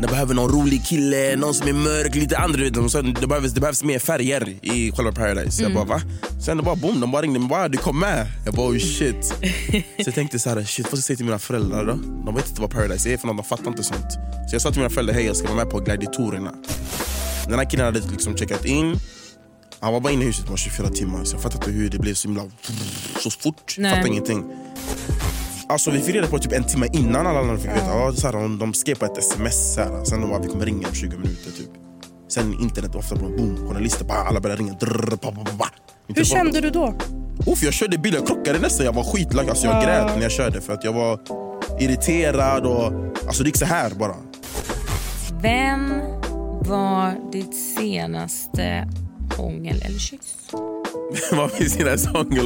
Det behöver någon rolig kille, någon som är mörk, lite andra. vet. Så det, behövs, det behövs mer färger i själva Paradise. Jag bara va? Sen det bara boom, de bara ringde mig bara du kom med. Jag bara oh shit. så jag tänkte så här, shit vad ska jag säga till mina föräldrar då? De vet inte vad Paradise är för något, de fattar inte sånt. Så jag sa till mina föräldrar, hej jag ska vara med på Gladiatorerna. Den här killen hade liksom checkat in. Han var bara inne i huset på 24 timmar så jag fattade inte hur det blev så himla så fort. Nej. Fattade ingenting. Alltså vi fick reda på typ en timme innan alla andra fick veta. Ja, så här, de, de skrev på ett sms. Så här, sen de bara, vi kommer ringa om 20 minuter typ. Sen internet ofta bara boom, journalister bara alla började ringa. Drrr, pa, pa. Inte Hur kände du då? Uff, jag körde bil, jag krockade nästan. Jag var skitlack. Alltså, jag grät när jag körde för att jag var irriterad. Och, alltså, det gick så här bara. Vem var ditt senaste hångel eller kyss? Vad finns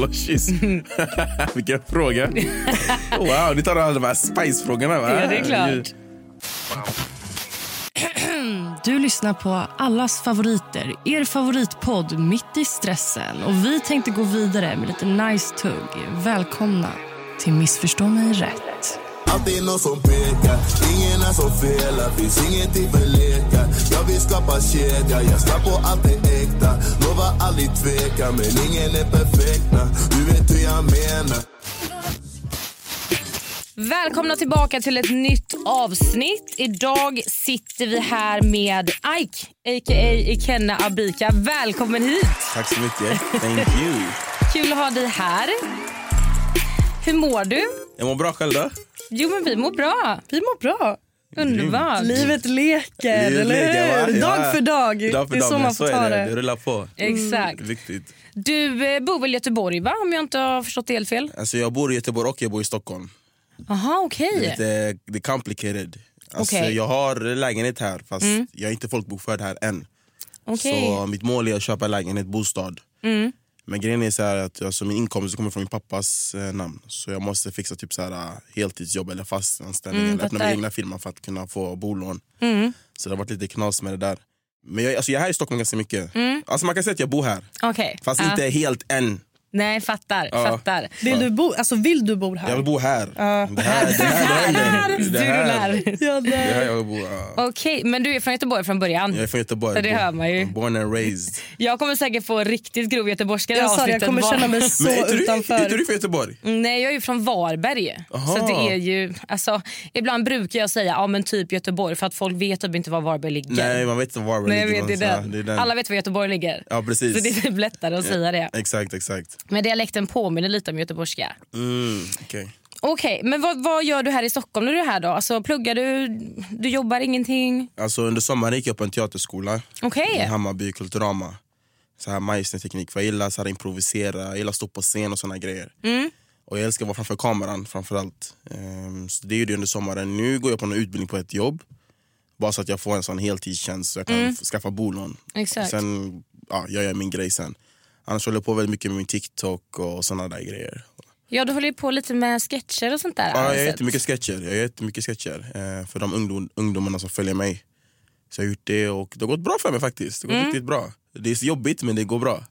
och kyss? Vilken fråga. Wow, ni tar alla de här spice-frågorna va? Ja, det är klart. Du lyssnar på allas favoriter, er favoritpodd Mitt i stressen. Och Vi tänkte gå vidare med lite nice tugg. Välkomna till Missförstå mig rätt. Alltid någon som pekar, ingen är som felar Finns ingenting för lekar Jag vill skapa kedja, jag ska på allt det äkta Lovar aldrig tveka, men ingen är perfekt na. Du vet hur jag menar Välkomna tillbaka till ett nytt avsnitt. Idag sitter vi här med Ike, a.k.a. Ikenna Abika. Välkommen hit! Tack så mycket. Thank you. Kul att ha dig här. Hur mår du? Jag mår bra själv då? Jo, men vi mår bra. Vi mår bra. Underbart. Livet leker, Livet eller leker, hur? va? Dag Ja. för dag. Dag för det är dag, så man får ta det. det. Rullar på. Exakt. Viktigt. Du eh, bor väl i Göteborg, va? om jag inte har förstått det helt fel? Alltså, jag bor i Göteborg och jag bor i Stockholm. Aha, okej. Det är lite det är complicated. Alltså, Okej. Jag har lägenhet här fast jag är inte folkbokförd här än. Okej. Så mitt mål är att köpa lägenhet, bostad. Men grejen är så att alltså, min inkomst kommer från min pappas eh, namn. Så jag måste fixa typ så här, eh, heltidsjobb eller fast anställning. eller öppna min egna firma för att kunna få bolån. Så det har varit lite knas med det där. Men jag, alltså, jag är här i Stockholm ganska mycket. Alltså, man kan säga att jag bor här. Okej. Fast Ja. inte helt än. Nej, fattar. Ja. fattar. Vill du bo, alltså vill du bo här? Jag vill bo här. Det här, det här, det Det här. Ja, det det. jag vill bo. ja. Okej, men du är från Göteborg från början. Jag är från Göteborg. Det hör man ju. Born and raised. Jag kommer säkert få riktigt grov göteborgska i det Jag sa det, jag kommer känna mig så Men är inte du, utanför. är du från Göteborg? Nej, jag är ju från Varberg. Aha. Så det är ju, alltså, ibland brukar jag säga ja, men typ Göteborg för att folk vet typ inte var Varberg ligger. Nej, man vet inte var Nej, jag ligger vet, det, är någonstans. den. det är den. Alla vet var Göteborg ligger. Ja, precis. Så det är typ lättare att säga det. Exakt, exakt. Men dialekten påminner lite om göteborgska. Mm, okej. Okej, men vad, vad gör du här i Stockholm när du är här då? Alltså, pluggar du? Du jobbar ingenting? Alltså, under sommaren gick jag på en teaterskola Okej. i Hammarby, Kulturama. Så här Meissner-teknik, för jag gillar så här, improvisera, jag gillar stå på scen och såna grejer. Mm. Och jag älskar att vara framför kameran framförallt. Um, så det är ju det under sommaren. Nu går jag på en utbildning på ett jobb. Bara så att jag får en sån heltidstjänst så jag kan f- skaffa bolån. Mm. Sen ja, gör jag min grej sen. Annars håller jag på väldigt mycket med min TikTok och såna där grejer. Ja, du håller ju på lite med sketcher och sånt där. Ja, jag gör jättemycket sketcher, jag gör jättemycket sketcher eh, för de ungdom, ungdomarna som följer mig. Så jag har gjort det och det har gått bra för mig faktiskt. Det har gått riktigt bra. Det är jobbigt men det går bra.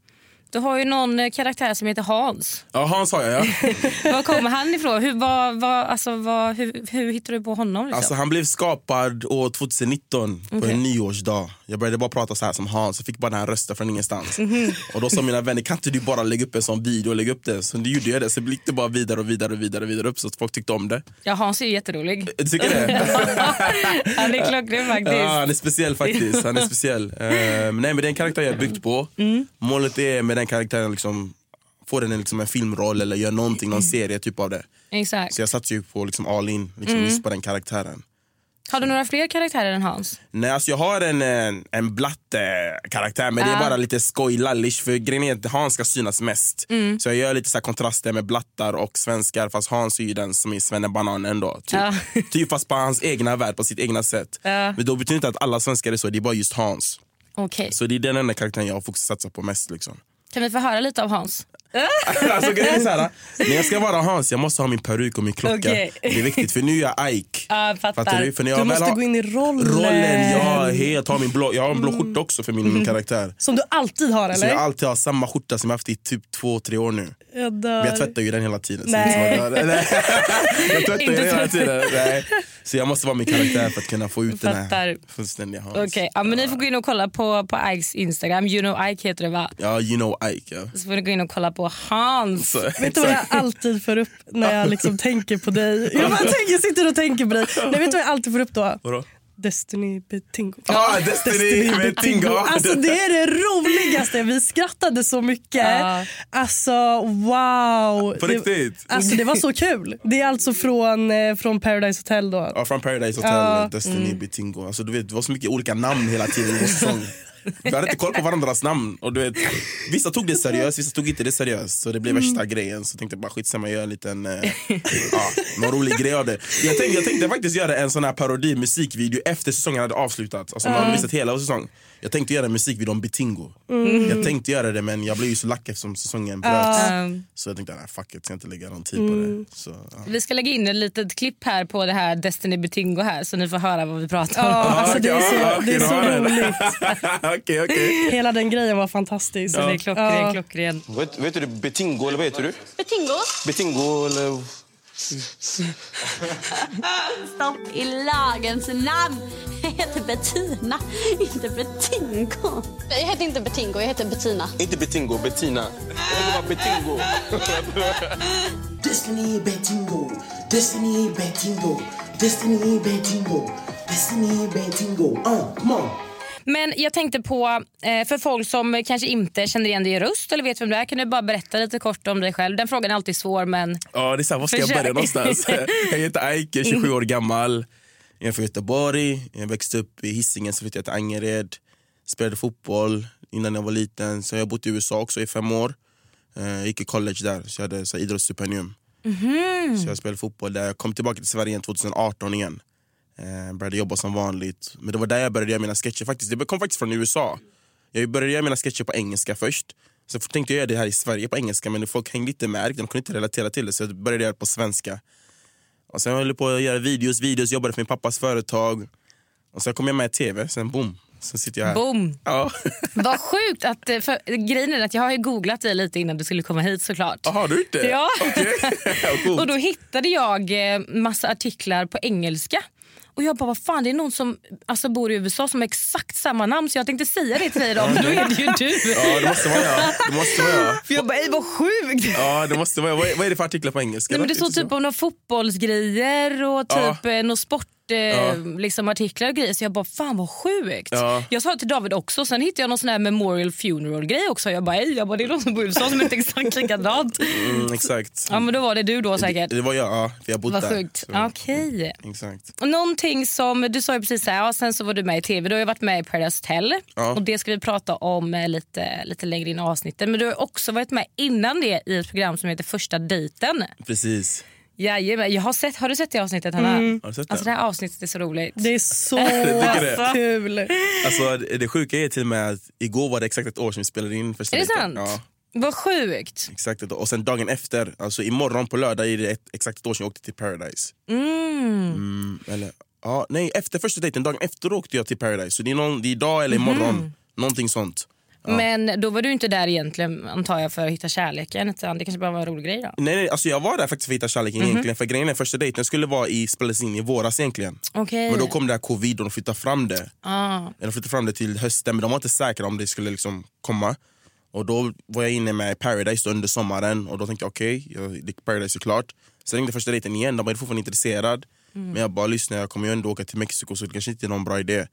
Du har ju någon eh, karaktär som heter Hans. Ja, Hans har jag ja. Var kommer han ifrån? Hur, vad, vad, alltså, vad, hur, hur hittade du på honom? Liksom? Alltså, han blev skapad år 2019 på Okej. en nyårsdag. Jag började bara prata så här som Hans, jag fick bara den här rösten från ingenstans. Mhm. Och då sa mina vänner, kan inte du bara lägga upp en sån video och lägga upp det? Så nu gjorde jag det, så gick det bara vidare och vidare och vidare, och vidare upp så att folk tyckte om det. ja, Hans är ju jätterolig. Du tycker det? Han är klockren faktiskt. Ja, han är speciell faktiskt. Han är speciell. Eh, men nej, men det är en karaktär jag har byggt på. Mm. Målet är med den karaktären liksom få den liksom en filmroll eller göra någonting, någon serie typ av det. Exakt. Så jag satsar ju på liksom all in liksom Mm. just på den karaktären. Har du några fler karaktärer än Hans? Nej, alltså jag har en, en, en blatte-karaktär men det Ja. är bara lite skoj-lallish för grejen är att Hans ska synas mest. Mm. Så jag gör lite så kontraster med blattar och svenskar fast Hans är ju den som är svennebanan ändå. Typ. Ja. typ fast på hans egna värld, på sitt egna sätt. Ja. Men då betyder inte att alla svenskar är så, det är bara just Hans. Okej. Så det är den enda karaktären jag har fokus satsat på mest. Liksom. Kan vi få höra lite av Hans? alltså, grejen är så här, när jag ska vara Hans jag måste ha min peruk och min klocka. Okej. Det är viktigt för nu är jag Ike. Ja, fattar. Fattar du? För när jag Du måste har- gå in i rollen. Rollen, ja helt. Har min blå, jag har en blå skjorta också för min karaktär. Som du alltid har Så eller? jag alltid har samma skjorta som jag haft i typ två, tre år nu. Jag dör. Men jag tvättar ju den hela tiden. Så Nej. det är inte som att- Nej. jag tvättar ju den hela tiden. Nej. Så jag måste vara min karaktär för att kunna få ut den Fattar. här fullständiga Hans. Okej, ja, men ni får gå in och kolla på, på Ikes Instagram. You know Ike heter det va? Ja, you know Ike. Ja. Så får ni gå in och kolla på Hans. Så, Vet du vad jag alltid får upp när jag liksom tänker på dig? Jag bara tänker, jag sitter och tänker på dig. Nej, vet du vad jag alltid får upp då? Vadå? Destiny Betingo. Ah, Destiny med Tingo. Alltså det är det roligaste. Vi skrattade så mycket. Ja. Alltså wow. På Det- riktigt? Alltså det var så kul. Det är alltså från, eh, från Paradise Hotel då. Ja, från Paradise Hotel, Ja. Destiny, Bitingo. Alltså, du vet, det var så mycket olika namn hela tiden i vår säsong. Vi hade inte koll på varandras namn. Och du vet, vissa tog det seriöst, vissa tog inte det seriöst. Så det blev värsta grejen. Så tänkte jag bara skitsamma, jag gör en liten, eh, ja, någon rolig grej av det. Jag tänkte, jag tänkte faktiskt göra en sån här parodi musikvideo efter säsongen hade avslutats. Alltså man hade visat hela säsongen. Jag tänkte göra en musikvideo om Bitingo. Jag tänkte göra det men jag blev ju så lack eftersom säsongen bröts. Um, Så jag tänkte, nej fuck it, jag ska inte lägga någon tid på det. Så, ja. vi ska lägga in ett litet klipp här på det här Destiny Betingo här så ni får höra vad vi pratar om. Ja, alltså det är så, det är så roligt. Okej, okej. Hela den grejen var fantastisk. Det är klockren, Ja. klockren. Vet, vet du Betingo eller vad heter du? Betingo? Betingo eller... Stopp i lagens namn. Jag heter Bettina, inte Betingo. Jag heter inte Betingo, jag heter Bettina. Inte Betingo, Bettina. Det var Betingo. Destiny Betingo, Destiny Betingo, Destiny Betingo, Destiny Betingo. Uh, come on. Men jag tänkte på, eh, för folk som kanske inte känner igen dig i röst eller vet vem du är, kan du bara berätta lite kort om dig själv? Den frågan är alltid svår men Ja, det är så här, var ska jag Försök. börja någonstans? jag heter Aike, 27 år gammal. Jag är från Göteborg. Jag växte upp i Hisingen, så flyttade jag till Angered. Spelade fotboll innan jag var liten. Så jag har bott i USA också i fem år. Eh, Jag gick i college där, så jag hade så här, idrottsstipendium. Så jag spelade fotboll där. Jag kom tillbaka till Sverige igen 2018 igen. Eh, började jobba som vanligt. Men det var där jag började göra mina sketcher. Faktiskt, det kom faktiskt från USA. Jag började göra mina sketcher på engelska först. Så tänkte jag göra det här i Sverige på engelska men folk hängde inte med, de kunde inte relatera till det så jag började göra det på svenska. Och sen höll jag på att göra videos, videos, jobbade för min pappas företag. Och sen kom jag med i tv, sen boom, så sitter jag här. boom! Ja. Vad sjukt att, eh, för, grejen är att jag har googlat dig lite innan du skulle komma hit såklart. Har du inte? Ja. Coolt. Och då hittade jag eh, massa artiklar på engelska. Och jag bara, vad fan det är någon som alltså, bor i USA som har exakt samma namn så jag tänkte säga det till dig då, men då är det ju du. Ja, det måste vara jag. Det måste vara jag. För jag bara, vad sjukt! Ja, det måste vara jag. Vad är, vad är det för artiklar på engelska? Nej, men det står typ om några fotbollsgrejer och typ ja. några sport eh, liksom artiklar och grejer. Så jag bara, fan vad sjukt. Ja. Jag sa till David också, sen hittade jag någon sån här memorial funeral grej också. Jag bara, jag bara, det är någon som bor i USA som heter exakt likadant. Mm, exakt. Ja men då var det du då säkert. Det var jag, ja. För jag bodde där. sjukt. Okej. Exakt. Och Någonting som, du sa ju precis här, ja, sen så var du med i tv, du har ju varit med i Paradise Hotel Ja. och det ska vi prata om eh, lite, lite längre in i avsnittet. Men du har också varit med innan det i ett program som heter Första dejten. Precis. Jajamän, jag har, sett, har du sett det avsnittet Hanna? Har du sett det? Alltså det här avsnittet är så roligt. Det är så det? kul. Alltså, det sjuka är till och med att igår var det exakt ett år sedan vi spelade in första Är det sant? Ja, Vad sjukt. exakt. Och sen dagen efter, alltså imorgon på lördag är det ett, exakt ett år sedan jag åkte till Paradise. Mm. Mm, eller, ja, nej, efter första dejten, dagen efter åkte jag till Paradise. Så det är, någon, det är idag eller imorgon. Någonting sånt. Men då var du inte där egentligen antar jag för att hitta kärleken utan det kanske bara var en rolig grej då? Nej, nej, alltså jag var där faktiskt för att hitta kärleken Mhm. egentligen. För grejen är första dejten skulle vara i, spelades in i våras egentligen. Okej. Men då kom det här covid och de flyttade fram det. Ah. De flyttade fram det till hösten men de var inte säkra om det skulle liksom komma. Och då var jag inne med Paradise under sommaren och då tänkte jag okej, okay, det är Paradise såklart. Sen ringde första dejten igen, de var fortfarande intresserad. Men jag bara lyssna, jag kommer ju ändå åka till Mexiko så det kanske inte är någon bra idé.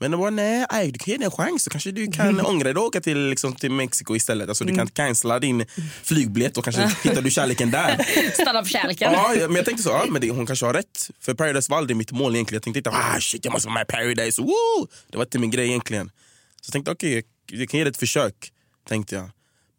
Men de bara nej, aj, du kan ge det en chans så kanske du kan ångra dig och åka till, liksom, till Mexiko istället. Alltså, du kan cancella din flygbiljett och kanske hittar du kärleken där. Stanna för kärleken. Ja, men jag tänkte så, ja, men det, hon kanske har rätt. För Paradise var aldrig mitt mål egentligen. Jag tänkte inte, ah shit jag måste vara med i Paradise, woo! Det var inte min grej egentligen. Så jag tänkte okej, jag kan ge det ett försök. Tänkte jag.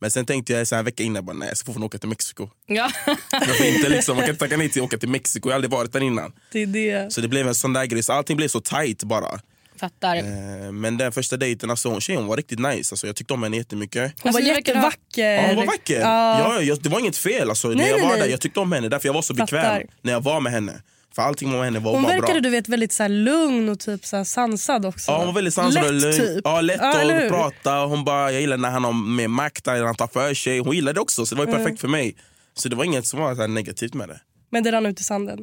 Men sen tänkte jag så här, en vecka innan, bara, nej jag ska få åka till Mexiko. Ja. Jag får inte, liksom, man kan inte tacka nej till att åka till Mexiko, jag har aldrig varit där innan. Det är det. Så det blev en sån där grej, så allting blev så tight bara. Fattar. Eh, Men den första dejten, alltså, tjejen var riktigt nice. Alltså, jag tyckte om henne jättemycket. Hon var verkar ha- jättevacker. Ja, hon var vacker. Ja. Ja, jag, det var inget fel. Alltså, när Nej, jag nej, var nej. där, jag tyckte om henne därför jag var så bekväm Fattar. när jag var med henne. För allting med henne var Hon bara verkade bra. du vet väldigt så här lugn och typ så här sansad också. Ja, hon var väldigt sansad och Lätt lugn. typ. Ja, lätt Ja, att prata. Hon bara, jag gillar när han har mer makt, när han tar för sig. Hon gillade det också, så det var ju Mm. perfekt för mig. Så det var inget som var så här negativt med det. Men det rann ut i sanden.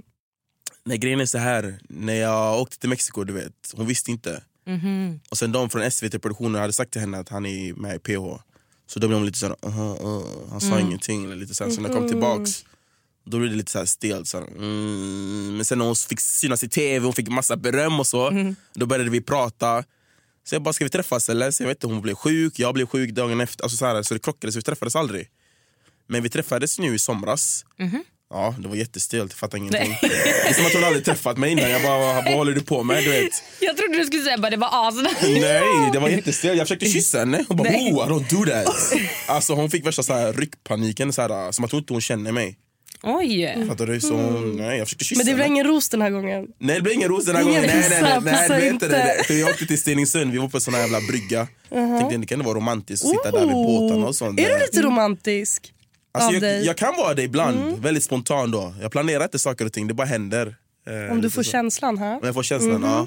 Nej, grejen är så här, när jag åkte till Mexiko, du vet, hon visste inte. Mhm. Och sen de från SVT-produktionen hade sagt till henne att han är med i PH. Så då blev hon lite såhär, uh, uh, han sa Mm. ingenting. Eller lite såhär. Så när jag kom tillbaks, då blev det lite såhär stelt. Så här, mm. Men sen när hon fick synas i tv, hon fick massa beröm och så. Mm. Då började vi prata. Så jag bara, ska vi träffas eller? Så jag vet inte, hon blev sjuk, jag blev sjuk dagen efter. Alltså så, här, så det krockade, så vi träffades aldrig. Men vi träffades nu i somras. Mhm. Ja, det var jättestelt, jag fattar ingenting. Det är som att hon aldrig träffat mig innan. Jag bara, vad håller du på med? Du vet. Jag trodde du skulle säga att det var asnice. Nej, det var jättestelt. Jag försökte kyssa henne. Hon bara, Nej. oh, I don't do that. Alltså, hon fick värsta så här, ryckpaniken, så här, som att hon inte hon känner mig. Oj. Fattar du? Så hon, nej, jag försökte kyssa Men det blev ingen ros den här gången. Nej, det blev ingen ros den här gången. Nej, nej, nej, nej, blev inte det. För jag åkte till Stenungsund, vi var på sån här jävla brygga. Mhm. Tänkte det kan vara romantiskt att sitta där vid båtarna och sånt. Är du lite romantisk? Alltså, jag, dig? jag kan vara det ibland, Mm. väldigt spontan då. Jag planerar inte saker och ting, det bara händer. Eh, Om du får så. känslan här. Om jag får känslan, Mhm. ja.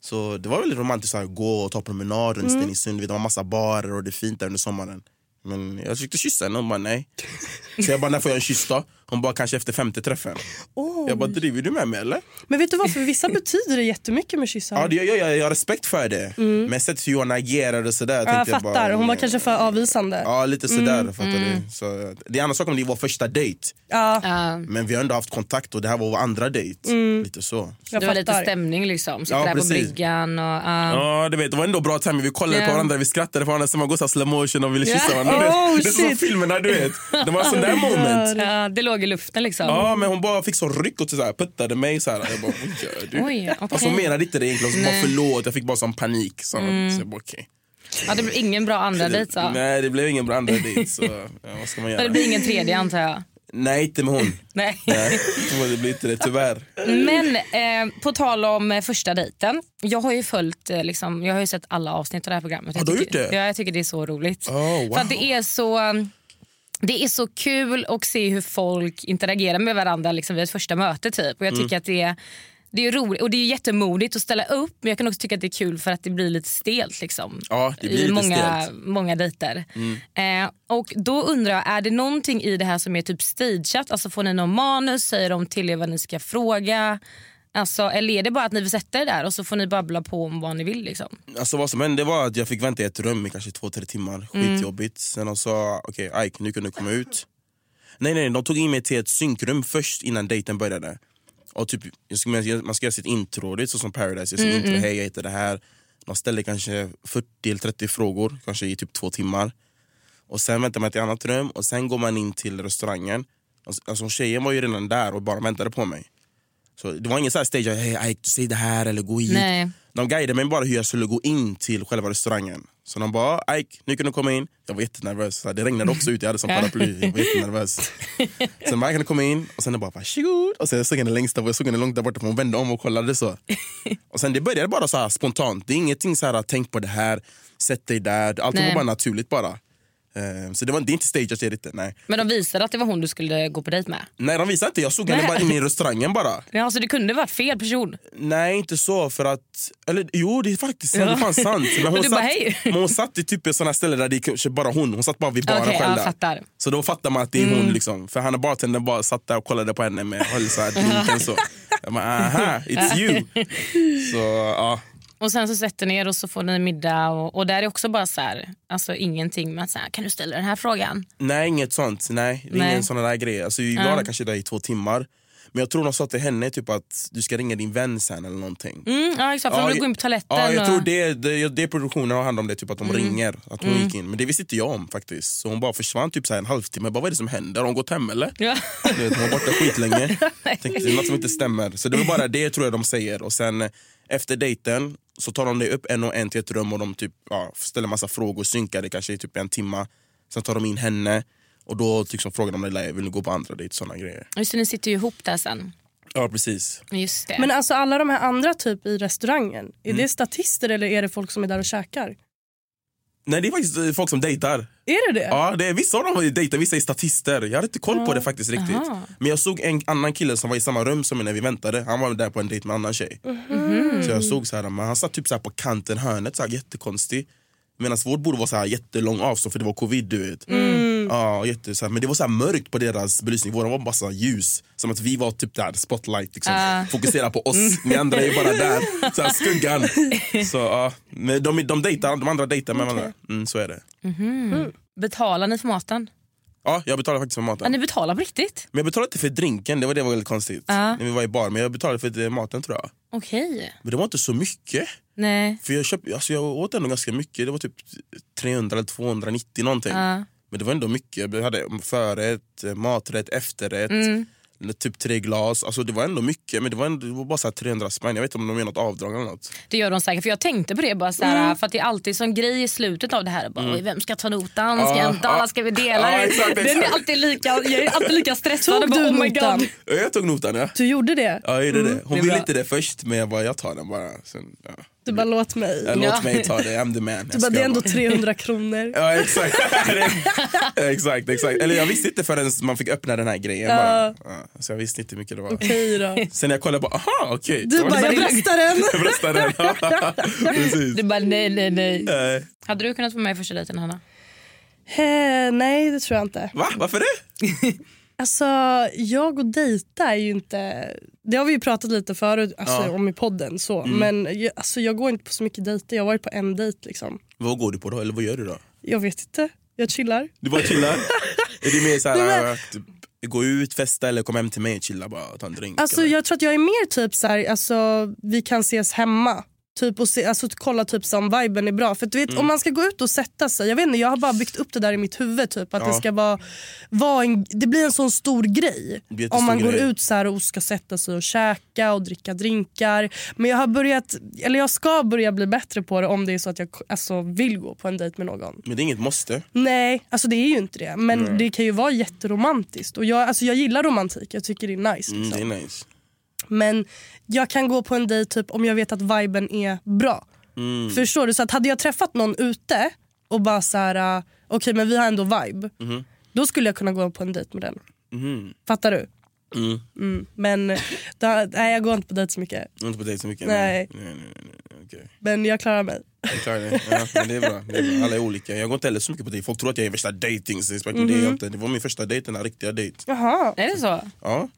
Så det var väldigt romantiskt att gå och ta promenad runt Mm. Stenungsund. Det var massa barer och det är fint där under sommaren. Men jag försökte kyssa henne, hon bara nej. Så jag bara, när får jag en kyss då? Hon bara, kanske efter femte träffen. Oj. Jag bara, driver du med mig eller? Men vet du vad, för vissa betyder det jättemycket med kyssar. Ja, det, jag, jag, jag har respekt för det. Mm. Men sett hur hon agerade och sådär. Ja, jag fattar, bara, hon var kanske för avvisande. Ja, lite sådär. Mm. Fattar Mm. du? Så, det är en annan sak om det var första dejt. Ja. Men vi har ändå haft kontakt och det här var vår andra dejt. Mm. Lite så. Det var lite stämning liksom. Sitter Ja, där på precis. bryggan och... ja. Ja, du vet, det var ändå bra timing. Vi kollade Ja. på varandra, vi skrattade på varandra som man går så slow motion och ville Ja. kyssa varandra. Oh, det är som filmerna, du vet. Det var sån där moment. Ja, det låg i luften liksom. Ja, men hon bara fick så ryck och så här, puttade mig så här. Jag bara, vad gör du? Oj, okej. Alltså hon menade inte det egentligen, hon bara förlåt. Jag fick bara sån panik. Så, Mm. så jag bara, okej. Ja, det blev ingen bra andra dejt så. Nej, det blev ingen bra andra dejt. Så ja, vad ska man göra? det blir ingen tredje antar jag. Nej, inte med hon. Nej. Nej, det blir inte det, tyvärr. Men eh, på tal om eh, första dejten. Jag har ju följt, eh, liksom, jag har ju sett alla avsnitt av det här programmet. Har Jag du tycker, det? Ja, jag tycker det är så roligt. Oh, wow. För att det är så... Det är så kul att se hur folk interagerar med varandra liksom vid ett första möte. Typ. Och jag tycker Mm. att det är, det är roligt och det är jättemodigt att ställa upp men jag kan också tycka att det är kul för att det blir lite stelt. Liksom, Ja, det blir I lite många, stelt. många dejter. Mm. Eh, och då undrar jag, är det någonting i det här som är typ stageat? Alltså får ni någon manus? Säger de till er vad ni ska fråga? Alltså, eller är det bara att ni vill sätta er där och så får ni babbla på om vad ni vill? Liksom? Alltså vad som hände var att jag fick vänta i ett rum i kanske två, tre timmar. Mm. Skitjobbigt. Sen de sa, okej Ike nu kan du komma ut. Nej nej, de tog in mig till ett synkrum först innan dejten började. Och typ, jag ska, man ska göra sitt intro, det är så som Paradise. Jag ska Mm, intro, mm. hej jag heter det här. De ställde kanske 40 eller 30 frågor, kanske i typ två timmar. Och Sen väntar man till ett annat rum och sen går man in till restaurangen. Alltså, alltså tjejen var ju redan där och bara väntade på mig. Så det var ingen så här stage, hej Ike, säg det här eller gå hit. Nej. De guidade mig bara hur jag skulle gå in till själva restaurangen. Så de bara, Ike, nu kan du komma in. Jag var jättenervös. Så Det regnade också ut, jag hade som paraply. Jag var jättenervös. Sen bara, kan du komma in? Och sen bara, varsågod. Och sen jag såg henne längst där, jag såg henne långt där borta, för hon vände om och kollade så. Och sen det började bara så spontant. Det är ingenting så här, tänk på det här, sätt dig där. Allting Nej. var bara naturligt bara. Eh, Så det, var, det är inte stageat, inte. Nej. Men de visade att det var hon du skulle gå på dejt med? Nej, de visade inte. Jag såg henne bara inne i restaurangen bara. Ja, så det kunde varit fel person? Nej, inte så. för att eller Jo, det är faktiskt Ja. det fan sant. Men hon, Och du bara, satt, hej. men hon satt i typ ett sånt ställe där det kanske bara hon. Hon satt bara vid baren Okej, själv. ja, fattar. Så då fattar man att det är Mm. hon. Liksom. För han bartendern bara satt där och kollade på henne med höll så här så. Jag bara, aha, it's you. Så ja. Och sen så sätter ni er och så får ni middag och, och där är också bara så här, alltså ingenting med att så här, kan du ställa den här frågan? Nej, inget sånt. Nej, Nej. ingen sån där grej. Alltså, vi var där kanske där i två timmar. Men jag tror de sa till henne typ att du ska ringa din vän sen eller någonting. Mm, ja exakt, för de vill gå in på toaletten. Ja, jag och... tror det, det, det produktionen har hand om det, typ att de Mm. ringer. Att hon Mm. gick in. Men det visste inte jag om faktiskt. Så hon bara försvann typ så en halvtimme. Jag bara, vad är det som händer? Har hon gått hem eller? Ja. Du vet, hon var borta skitlänge. Tänkte, det är något som inte stämmer. Så det var bara det tror jag de säger. Och sen efter dejten så tar de dig upp en och en till ett rum och de typ, ja, ställer massa frågor, synkar det kanske i typ en timme. Sen tar de in henne och då liksom frågar de dig, vill du gå på andra dejt? Såna grejer. Just det, ni sitter ju ihop där sen. Ja, precis. Just det. Men alltså alla de här andra typ i restaurangen, är Mm. det statister eller är det folk som är där och käkar? Nej, det är faktiskt eh, folk som dejtar. Är det det? Ja, det är, vissa av dem har dejtat, vissa är statister. Jag hade inte koll på Ja. det faktiskt riktigt. Aha. Men jag såg en annan kille som var i samma rum som mig när vi väntade. Han var där på en dejt med en annan tjej. Mhm. Så jag såg så här, men han satt typ så här på kanten hörnet, så här jättekonstig. Medan vårt bord var så här jättelång avstånd för det var covid du vet. Mm. Ja, jätte, så här, men det var så här mörkt på deras belysning, våran var bara så ljus. Som att vi var typ där, spotlight liksom. Ah. Fokusera på oss, ni andra är bara där. Så här, skuggan. Så ja, men de, de, dejtar, de andra dejtar med varandra. Mm, så är det. Mhm. Betalar ni för maten? Ja, jag betalar faktiskt för maten. Ja, ni betalar på riktigt? Men jag betalade inte för drinken, det var det var väldigt konstigt. Ja. När vi var i bar, men jag betalade för maten tror jag. Okej. Men det var inte så mycket. Nej. För jag, köpt, alltså jag åt ändå ganska mycket, det var typ 300 eller 290 någonting. Ja. Men det var ändå mycket, jag hade förrätt, eh, maträtt, efterrätt, Mm. typ tre glas. Alltså det var ändå mycket, men det var, ändå, det var bara så här 300 spänn. Jag vet inte om de gör något avdrag eller något. Det gör de säkert. För jag tänkte på det bara så här, Mm. för att det är alltid sån grej i slutet av det här. Bara, Mm. "Oj, Vem ska ta notan? Ska jag inte? ja. Ska vi dela Ja, det? exakt, Den är exakt. alltid lika, jag är alltid lika stressad. Tog du oh notan? God. Ja, Jag tog notan ja. Du gjorde det? Ja, jag gjorde Mm. det. Hon Det ville bra. inte det först, men jag bara, jag tar den bara. Sen, ja. Du bara låt mig. Ja, låt mig ta det, I'm the man. Du Jag bara, det är ändå bara- 300 kronor. Ja exakt. exakt, exakt. Eller jag visste inte förrän man fick öppna den här grejen. Ja. Bara. Ja, så jag visste inte hur mycket det var. Okej då. Sen när jag kollade på, aha okej. Du Det var bara, jag liksom- bröstar den. Jag bröstar den. Precis. Du bara nej, nej, nej. Nej. Hade du kunnat vara med i första dejten Hanna? Eh, nej, det tror jag inte. Va? Varför det? Alltså, jag och dejta är ju inte... Det har vi ju pratat lite förut alltså, Ja. om i podden. Så. Mm. Men jag, alltså, jag går inte på så mycket dejter. Jag har varit på en dejt. Liksom. Vad går du på då? Eller vad gör du då? Jag vet inte. Jag chillar. Du bara chillar? är det mer men- äh, typ, gå ut, festa eller kom hem till mig och chilla bara ta en drink? Alltså, eller? jag tror att jag är mer typ så här, alltså, vi kan ses hemma. Typ och se, alltså, kolla typ så om viben är bra. För du vet, Mm. om man ska gå ut och sätta sig, jag vet inte, jag har bara byggt upp det där i mitt huvud. Typ, att Ja. det ska vara, vara en, det blir en sån stor grej. Om man går grej. ut så och ska sätta sig och käka och dricka drinkar. Men jag har börjat, eller jag ska börja bli bättre på det om det är så att jag alltså, vill gå på en dejt med någon. Men det är inget måste. Nej, alltså det är ju inte det. Men Nej. det kan ju vara jätteromantiskt. Och jag, alltså jag gillar romantik, jag tycker det är nice. Mm, Liksom. det är nice. Men jag kan gå på en dejt typ om jag vet att viben är bra. Mm. Förstår du? Så att hade jag träffat någon ute och bara så här, uh, okej men vi har ändå vibe. Mhm. Då skulle jag kunna gå på en dejt med den. Mhm. Fattar du? Mm. Mm. Men då, nej, jag går inte på dejt så mycket. Jag inte på dejt så mycket. Nej. nej, nej, nej, nej. okej. Men jag klarar mig. Jag klarar det. Ja, men det, är bra. det är bra. Alla är olika. Jag går inte heller så mycket på dejt. Folk tror att jag är värsta dating men det är jag Mhm. inte. Det var min första dejt, den här riktiga dejt. Jaha. Är det så? Ja.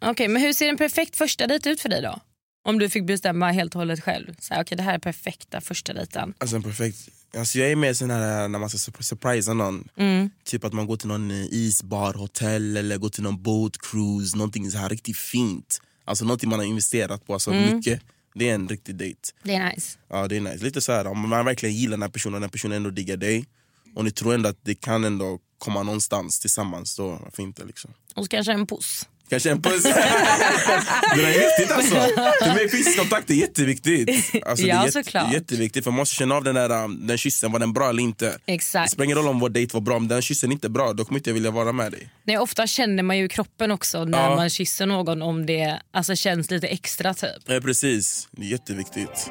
Okej, men hur ser en perfekt första dejt ut för dig då? Om du fick bestämma helt och hållet själv. Så här, okej, det här är perfekta första dejten. Alltså en perfekt... Alltså jag är mer sån här när man ska surp- surprisa någon. Mm. Typ att man går till någon eh, isbar, hotell eller går till någon boat cruise. Någonting så här riktigt fint. Alltså någonting man har investerat på alltså Mm. mycket. Det är en riktig dejt. Det är nice. Ja det är nice. Lite så här om man verkligen gillar den här personen och den personen ändå diggar dig. Och ni tror ändå att det kan ändå komma någonstans tillsammans. Då varför inte liksom. Och så kanske en puss. Kanske en puss. det där är viktigt alltså. För mig fysisk kontakt är jätteviktigt. Alltså, Ja, det är såklart. jätteviktigt för man måste känna av den där um, den kyssen, var den bra eller inte. Det Exakt. spelar ingen roll om vår dejt var bra, om den kyssen inte är bra då kommer inte jag vilja vara med dig. Nej, ofta känner man ju i kroppen också när Ja. man kysser någon om det alltså, känns lite extra typ. Ja, precis, det är jätteviktigt.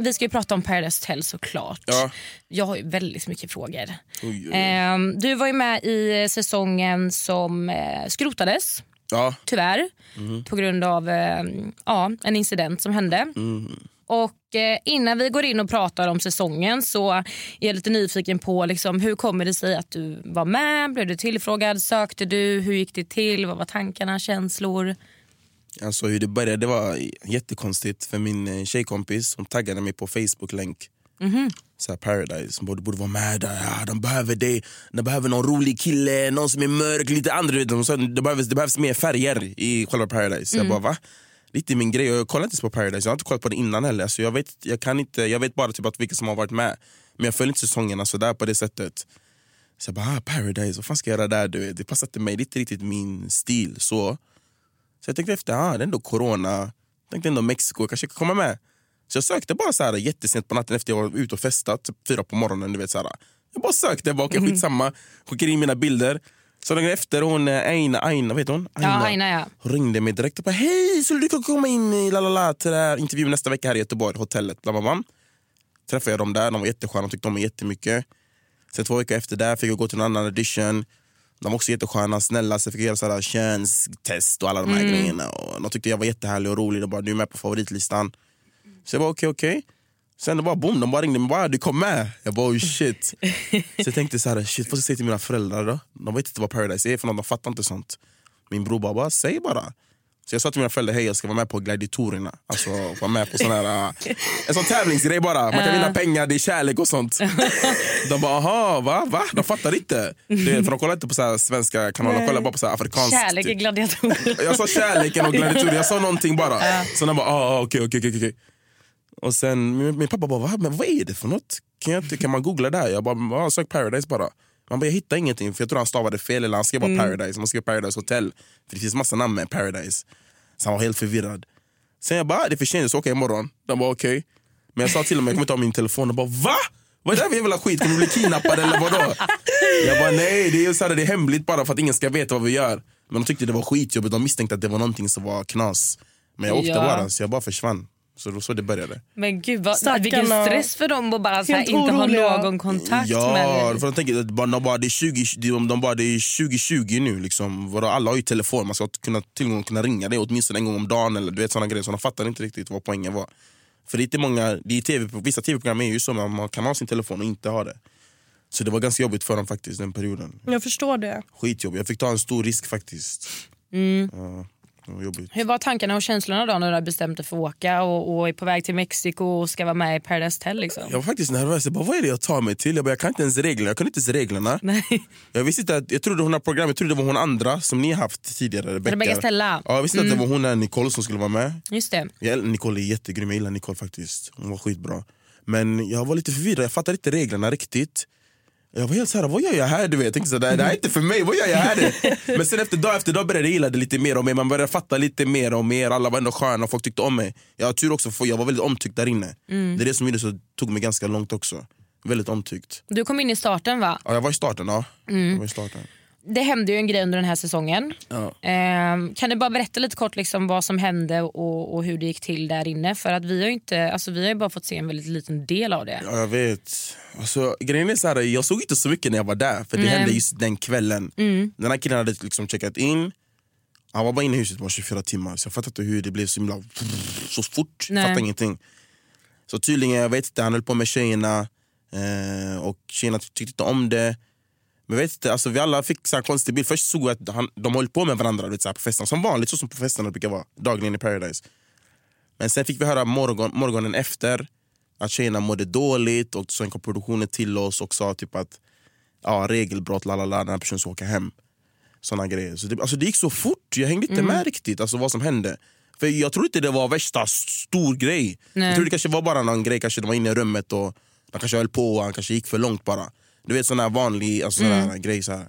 vi ska ju prata om Paradise Hotel såklart. Ja. Jag har ju väldigt mycket frågor. Oj, oj. Ehm, du var ju med i säsongen som eh, skrotades, Ja. tyvärr. Mhm. På grund av eh, ja, en incident som hände. Mm. Och eh, Innan vi går in och pratar om säsongen så är jag lite nyfiken på liksom, hur kommer det sig att du var med? Blev du tillfrågad? Sökte du? Hur gick det till? Vad var tankarna, känslor? Alltså hur det började det var jättekonstigt för min eh, tjejkompis hon taggade mig på Facebook-länk. Mhm. Så här, Paradise, hon borde, borde vara med där, ja, de behöver dig, de behöver någon rolig kille, någon som är mörk, lite andra. Hon sa, det, behövs, det behövs mer färger i själva Paradise. Mm. Jag bara va? Lite min grej, jag kollar inte ens på Paradise, jag har inte kollat på det innan heller. Så jag, vet, jag, kan inte, jag vet bara typ att vilka som har varit med, men jag följer inte säsongerna sådär på det sättet. Så jag bara, ah, Paradise, vad fan ska jag göra där? Du? Det passar inte mig, det är inte riktigt min stil. Så så jag tänkte efter, ah, det är ändå corona, jag tänkte ändå Mexiko, jag kanske kan komma med. Så jag sökte bara så här, jättesent på natten efter jag var ute och festat, typ fyra på morgonen. Du vet, så här. Jag bara sökte, bara, okay, skitsamma, skickade in mina bilder. Så dagen efter, hon eh, Aina, Aina, vet hon? Ja, Aina, ja. Hon ringde mig direkt och bara, hej, skulle du kunna komma in i lalala, till intervjun nästa vecka här i Göteborg, hotellet. Bla, bla, bla. Träffade jag dem där, de var jättesköna, de tyckte om mig jättemycket. Sen två veckor efter där fick jag gå till en annan audition. De var också jättesköna, snälla, så jag fick göra så här könstest och alla de här Mm. grejerna. Och de tyckte jag var jättehärlig och rolig. De bara, du är med på favoritlistan. Så jag var okej, okej. Sen det var boom, de bara ringde mig bara, du kom med. Jag bara, oh shit. så jag tänkte så här, shit, vad ska jag säga till mina föräldrar då? De vet inte vad Paradise är för något, de fattar inte sånt. Min bror bara, bara säg bara. Så jag sa till mina föräldrar, hej jag ska vara med på gladiatorerna. Alltså vara med på sån här, äh, en sån tävlingsgrej bara. Man kan vinna pengar, det är kärlek och sånt. De bara, aha, va? va? De fattar inte. Det, för de kollar inte på så svenska kanaler, de kollar bara på så afrikansk. Kärlek är gladiatorer. Jag sa kärleken och gladiatorer, jag sa någonting bara. Så de bara, ah, ah, okej, okej. Och sen min, min pappa bara, vad, men vad är det för något? Kan, jag, kan man googla där? Jag bara, sök Paradise bara. Man bara, jag hittar ingenting för jag tror han stavade fel eller han skrev bara Mm. Paradise, man skrev Paradise Hotel. För det finns massa namn med Paradise. Så han var helt förvirrad. Sen jag bara, ah, det är för sent, så åker jag imorgon. De bara okej. Men jag sa till dem, jag kommer ha min telefon. De bara, va? Vad är det här för jävla skit? Kommer du bli kidnappad eller vadå? Jag bara, nej det är, så här, det är hemligt bara för att ingen ska veta vad vi gör. Men de tyckte det var skitjobbigt, de misstänkte att det var någonting som var knas. Men jag åkte Ja. bara, så jag bara försvann. Så det var så det började. Men gud, vad, Stackarna. vilken stress för dem att bara så här, inte ha någon kontakt Ja, med för de tänker att bara- de bara, det är 20, de, de bara, det är 2020 nu. Liksom. Alla har ju telefon, man ska kunna, tillgång kunna ringa dig åtminstone en gång om dagen. Eller, du vet, såna grejer. Så de fattar inte riktigt vad poängen var. För det är inte många, det är TV, vissa tv-program är ju så, man man kan ha sin telefon och inte ha det. Så det var ganska jobbigt för dem faktiskt den perioden. Jag förstår det. Skitjobbigt, jag fick ta en stor risk faktiskt. Mm. Ja, det var jobbigt. Hur var tankarna och känslorna då när du har bestämt dig för att åka och, och är på väg till Mexiko och ska vara med i Paradise Hotel? Liksom? Jag var faktiskt nervös, jag bara, vad är det jag tar mig till? Jag, bara, jag kan inte ens reglerna, jag kunde inte ens reglerna. Nej. Jag visste inte att, jag trodde hon har program, jag trodde det var hon andra som ni har haft tidigare. Rebecca, Rebecca Stella. Ja, jag visste Mm. att det var hon där Nicole som skulle vara med. Just det. Jag, Nicole är jättegrym, jag gillar Nicole faktiskt. Hon var skitbra. Men jag var lite förvirrad, jag fattade inte reglerna riktigt. Jag var helt såhär, vad gör jag här? Du vet? Jag tänkte såhär, det här är inte för mig, vad gör jag här? Men sen efter dag efter dag började jag gilla det lite mer och mer. Man började fatta lite mer och mer. Alla var ändå sköna och folk tyckte om mig. Jag har tur också för jag var väldigt omtyckt där inne. Mm. Det är det som gjorde så tog mig ganska långt också. Väldigt omtyckt. Du kom in i starten va? Ja, jag var i starten, ja. Mm. Jag var i starten. Det hände ju en grej under den här säsongen. Ja. Ehm, kan du bara berätta lite kort liksom vad som hände och, och hur det gick till där inne? För att vi har inte, alltså vi har bara fått se en väldigt liten del av det. Ja, jag vet. Alltså, grejen är så här, jag såg inte så mycket när jag var där, för det Nej. hände just den kvällen. Mm. Den här killen hade liksom checkat in, han var bara inne i huset bara 24 timmar, så jag fattar inte hur det blev så himla så fort. Nej. fattar ingenting. Så tydligen, jag vet inte, han höll på med tjejerna eh, och tjejerna tyckte inte om det. Men vet inte, alltså, vi alla fick så här en konstig bild. Först såg jag att han, de höll på med varandra vet, så här, på festen, som vanligt, så som på festerna brukar vara, dagligen i Paradise. Men sen fick vi höra morgon, morgonen efter att tjejerna mådde dåligt och sen kom produktionen till oss och sa typ att ja, regelbrott, lalala, den här personen ska åka hem. Såna grejer. Så det, alltså det gick så fort, jag hängde inte Mm. med riktigt alltså vad som hände. För Jag trodde inte det var värsta stor grej. Nej. Jag trodde det kanske var bara någon grej, kanske de var inne i rummet och de kanske höll på och han kanske gick för långt bara. Du vet sån här vanlig alltså, sån här Mm. grej. Så här.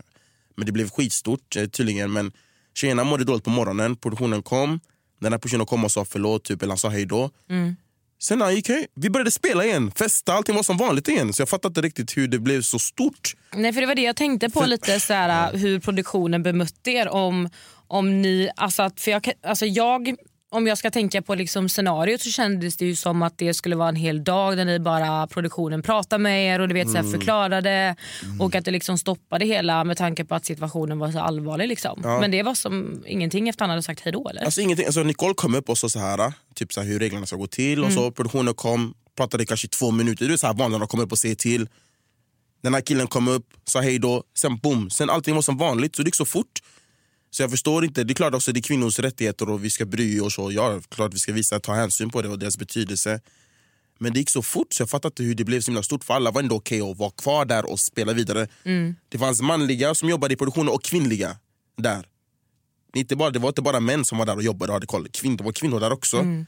Men det blev skitstort eh, tydligen. Men tjejerna mådde dåligt på morgonen, produktionen kom. Den här personen kom och sa förlåt, typ, eller han sa hej då. Mm. Sen när han gick hem, vi började spela igen, festa, allting var som vanligt igen. Så jag fattade inte riktigt hur det blev så stort. Nej, för det var det jag tänkte på lite, så här, hur produktionen bemötte er. Om, om ni, alltså, för jag, alltså, jag om jag ska tänka på liksom scenariot så kändes det ju som att det skulle vara en hel dag där ni bara produktionen pratar med er och du vet, så här, Mm. förklarade och att det liksom stoppade hela med tanke på att situationen var så allvarlig. Liksom. Ja. Men det var som ingenting efter han hade sagt hejdå eller? Alltså ingenting, alltså Nicole kom upp och sa så här, typ så här hur reglerna ska gå till och Mm. så produktionen kom, pratade kanske två minuter, det är så här vanligt när de kommer upp och säger till. Den här killen kom upp, sa hej då, sen boom, sen allting var som vanligt så det gick så fort. Så jag förstår inte, det är klart också det är kvinnors rättigheter och vi ska bry oss och ja, klart vi ska visa, ta hänsyn på det och deras betydelse. Men det gick så fort så jag fattar inte hur det blev så himla stort för alla var ändå okej att vara kvar där och spela vidare. Mm. Det fanns manliga som jobbade i produktionen och kvinnliga där. Det, inte bara, det var inte bara män som var där och jobbade och hade koll, Kvin, det var kvinnor där också. Mm.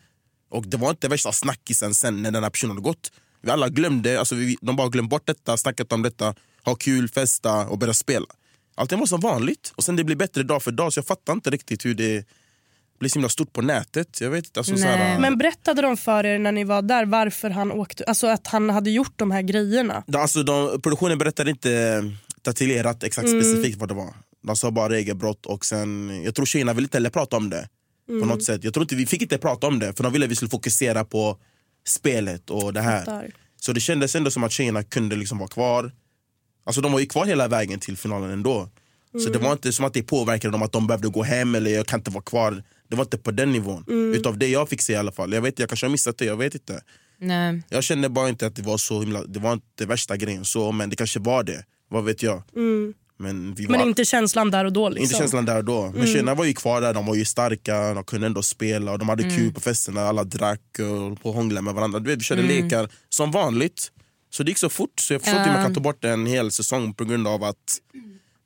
Och det var inte värsta snackisen sen när den här personen hade gått. Vi alla glömde, alltså vi, de bara glömde bort detta, snackat om detta, ha kul, festa och börja spela. Allting var som vanligt och sen det blir bättre dag för dag så jag fattar inte riktigt hur det blir så himla stort på nätet. Jag vet inte, alltså, så här, Men berättade de för er när ni var där varför han åkte, alltså att han hade gjort de här grejerna? Alltså, de, produktionen berättade inte detaljerat exakt Mm. specifikt vad det var. De sa bara regelbrott och sen, jag tror tjejerna ville inte heller prata om det. Mm. På något sätt. Jag tror inte vi fick inte prata om det för de ville att vi skulle fokusera på spelet och det här. Så det kändes ändå som att tjejerna kunde liksom vara kvar. Alltså de var ju kvar hela vägen till finalen ändå. Så Mm. det var inte som att det påverkade dem att de behövde gå hem eller jag kan inte vara kvar. Det var inte på den nivån. Mm. Utav det jag fick se i alla fall. Jag vet jag kanske har missat det, jag vet inte. Nej. Jag kände bara inte att det var så himla, det var inte värsta grejen så, men det kanske var det. Vad vet jag. Mm. Men, vi Men var, inte känslan där och då? Liksom. inte känslan där och då. Men Mm. tjejerna var ju kvar där, de var ju starka, de kunde ändå spela och de hade Mm. kul på festerna, alla drack och höll på och hånglade med varandra. Du vet, vi körde Mm. lekar som vanligt. Så det gick så fort så jag förstår inte hur man kan ta bort en hel säsong på grund av att...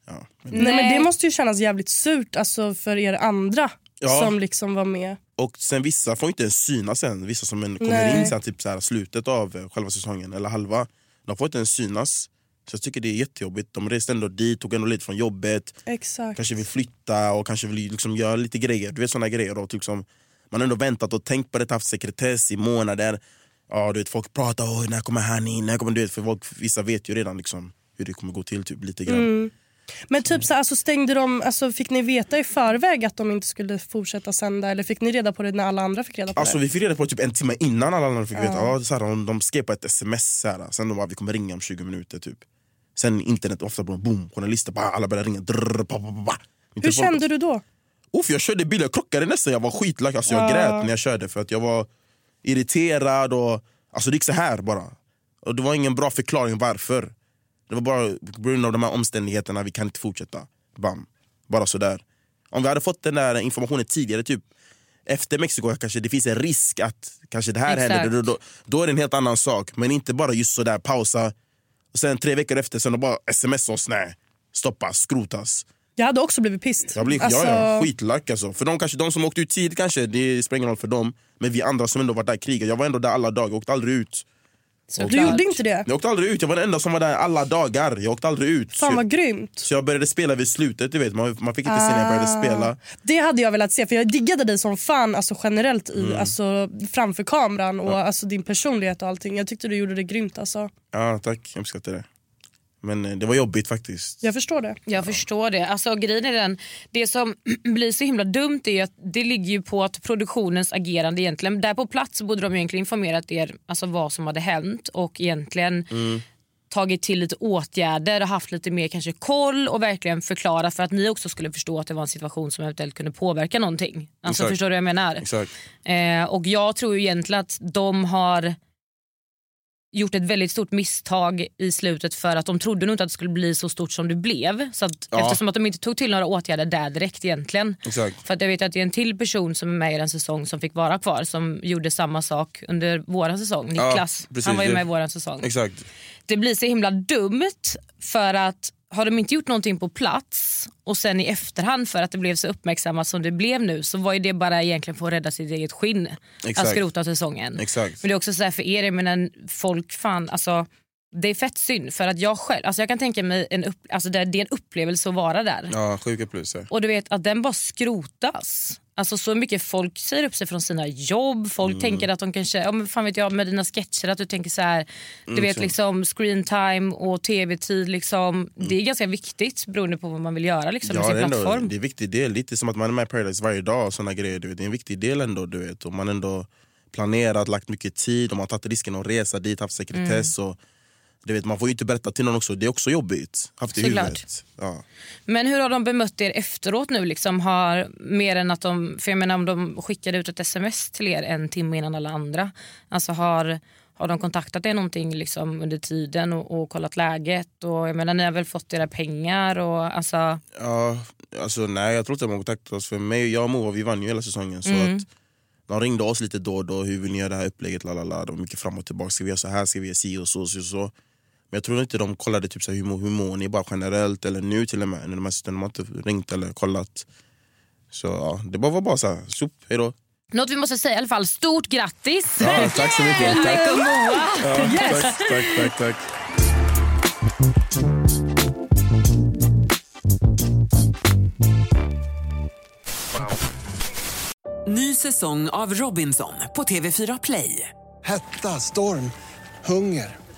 Ja, men- Nej, men det måste ju kännas jävligt surt alltså, för er andra Ja. som liksom var med. Och sen vissa får inte ens synas sen, vissa som en- kommer Nej. in sen typ så här, slutet av eh, själva säsongen, eller halva. De får inte ens synas. Så jag tycker det är jättejobbigt. De reste ändå dit, tog ändå lite från jobbet. Exakt. Kanske vill flytta och kanske vill liksom göra lite grejer. Du vet såna grejer. Och liksom, man har ändå väntat och tänkt på det, haft sekretess i månader. Ja, du vet, folk pratar, Oj, när kommer han in? När kommer, du vet, för folk, vissa vet ju redan liksom, hur det kommer gå till typ, lite grann. Mm. Men typ så, alltså stängde de, alltså fick ni veta i förväg att de inte skulle fortsätta sända eller fick ni reda på det när alla andra fick reda på Alltså det? vi fick reda på det typ en timme innan alla andra fick veta. Ja. Så här, de, de skrev på ett sms, så här, sen de bara vi kommer ringa om 20 minuter. typ Sen internet, ofta bara boom, journalister, bara, alla började ringa. Drrr, pa, pa. Min Hur kände du då? Uff, jag körde bil, jag krockade nästan, jag var skitlack. Alltså, jag Ja. grät när jag körde för att jag var irriterad. Och, alltså, det gick så här bara. Och Det var ingen bra förklaring varför. Det var bara på grund av de här omständigheterna, vi kan inte fortsätta. Bam. Bara sådär. Om vi hade fått den där informationen tidigare, typ efter Mexiko kanske det finns en risk att kanske det här Exakt. händer. Då, då, då är det en helt annan sak. Men inte bara just sådär pausa och sen tre veckor efter sen bara sms oss, nej, stoppas, skrotas. Jag hade också blivit pissed. Jag blir Alltså, ja, ja, skitlack alltså. För de, kanske, de som åkte ut tidigt kanske, det spelar ingen roll för dem. Men vi andra som ändå var där i kriget, jag var ändå där alla dagar, jag åkte aldrig ut. Och- Du gjorde inte det? Jag åkte aldrig ut, jag var den enda som var där alla dagar. Jag åkte aldrig ut. Fan så, vad jag, grymt. så jag började spela vid slutet, du vet. Man, man fick inte se när jag började Ah. spela. Det hade jag velat se för jag diggade dig som fan alltså generellt i, Mm. alltså, framför kameran och alltså, din personlighet och allting. Jag tyckte du gjorde det grymt alltså. Ja, tack. Jag uppskattar det. Men eh, det var jobbigt faktiskt. Jag förstår det. Jag förstår det. Alltså, grejen är den, det som blir så himla dumt är att det ligger ju på att produktionens agerande egentligen. Där på plats borde de egentligen informerat er alltså, vad som hade hänt och egentligen Mm. tagit till lite åtgärder och haft lite mer kanske koll och verkligen förklarat för att ni också skulle förstå att det var en situation som eventuellt kunde påverka någonting. Alltså, Exakt. förstår du vad jag menar? Exakt. Eh, och jag tror ju egentligen att de har gjort ett väldigt stort misstag i slutet för att de trodde nog inte att det skulle bli så stort som det blev. Så att, Ja. Eftersom att de inte tog till några åtgärder där direkt egentligen. Exakt. För att jag vet att det är en till person som är med i den säsong som fick vara kvar som gjorde samma sak under våran säsong. Ja, Niklas, precis. han var ju med i våran säsong. Exakt. Det blir så himla dumt för att har de inte gjort någonting på plats och sen i efterhand för att det blev så uppmärksammat som det blev nu så var ju det bara egentligen för att rädda sitt eget skinn. Exakt. Att skrota säsongen. Exakt. Men det är också så här för er, jag menar, folk fan alltså det är fett synd för att jag själv, alltså jag kan tänka mig en upp, alltså det, är en upplevelse att vara där. Ja, sjuka plus. Och du vet att den bara skrotas. Alltså så mycket folk säger upp sig från sina jobb. Folk Mm. tänker att de kanske, ja, men fan vet jag med dina sketcher att du tänker så här, du Mm, vet så. liksom screen time och tv-tid liksom. Det är ganska viktigt beroende på vad man vill göra liksom med Ja, sin det, är ändå, plattform. det är en viktig del. Lite som att man är med i Paradise varje dag. och Såna grejer, du vet. Det är en viktig del ändå. Du vet. Och man ändå planerat, lagt mycket tid och man har tagit risken att resa dit, haft sekretess. Mm. Och, du vet, man får ju inte berätta till någon också. Det är också jobbigt. Haft Såklart. huvudet. Ja. Men hur har de bemött er efteråt nu? Liksom har, mer än att de, för jag menar om de skickade ut ett sms till er en timme innan alla andra. Alltså har, har de kontaktat er någonting liksom under tiden och, och kollat läget? Och jag menar, ni har väl fått era pengar? Och, alltså, Ja, alltså, nej, jag tror inte de har kontaktat oss. För mig, jag och Moa vi vann ju hela säsongen. Så Mm. att de ringde oss lite då och då. Hur vill ni göra det här upplägget? Lalala. Det var mycket fram och tillbaka. Ska vi göra så här? Ska vi göra si och så? så, och så. Men jag tror inte de kollade typ så här, hur, hur mår ni bara generellt. Eller nu till och med. När de, har, de har inte ringt eller kollat. Så ja, det bara var bara så här, sop, hejdå. något vi måste säga i alla fall, stort grattis! Ja, tack så mycket. Tack. Tack. Ja, Yes. tack, tack, tack, tack. Ny säsong av Robinson på TV4 Play. Hetta, storm, hunger.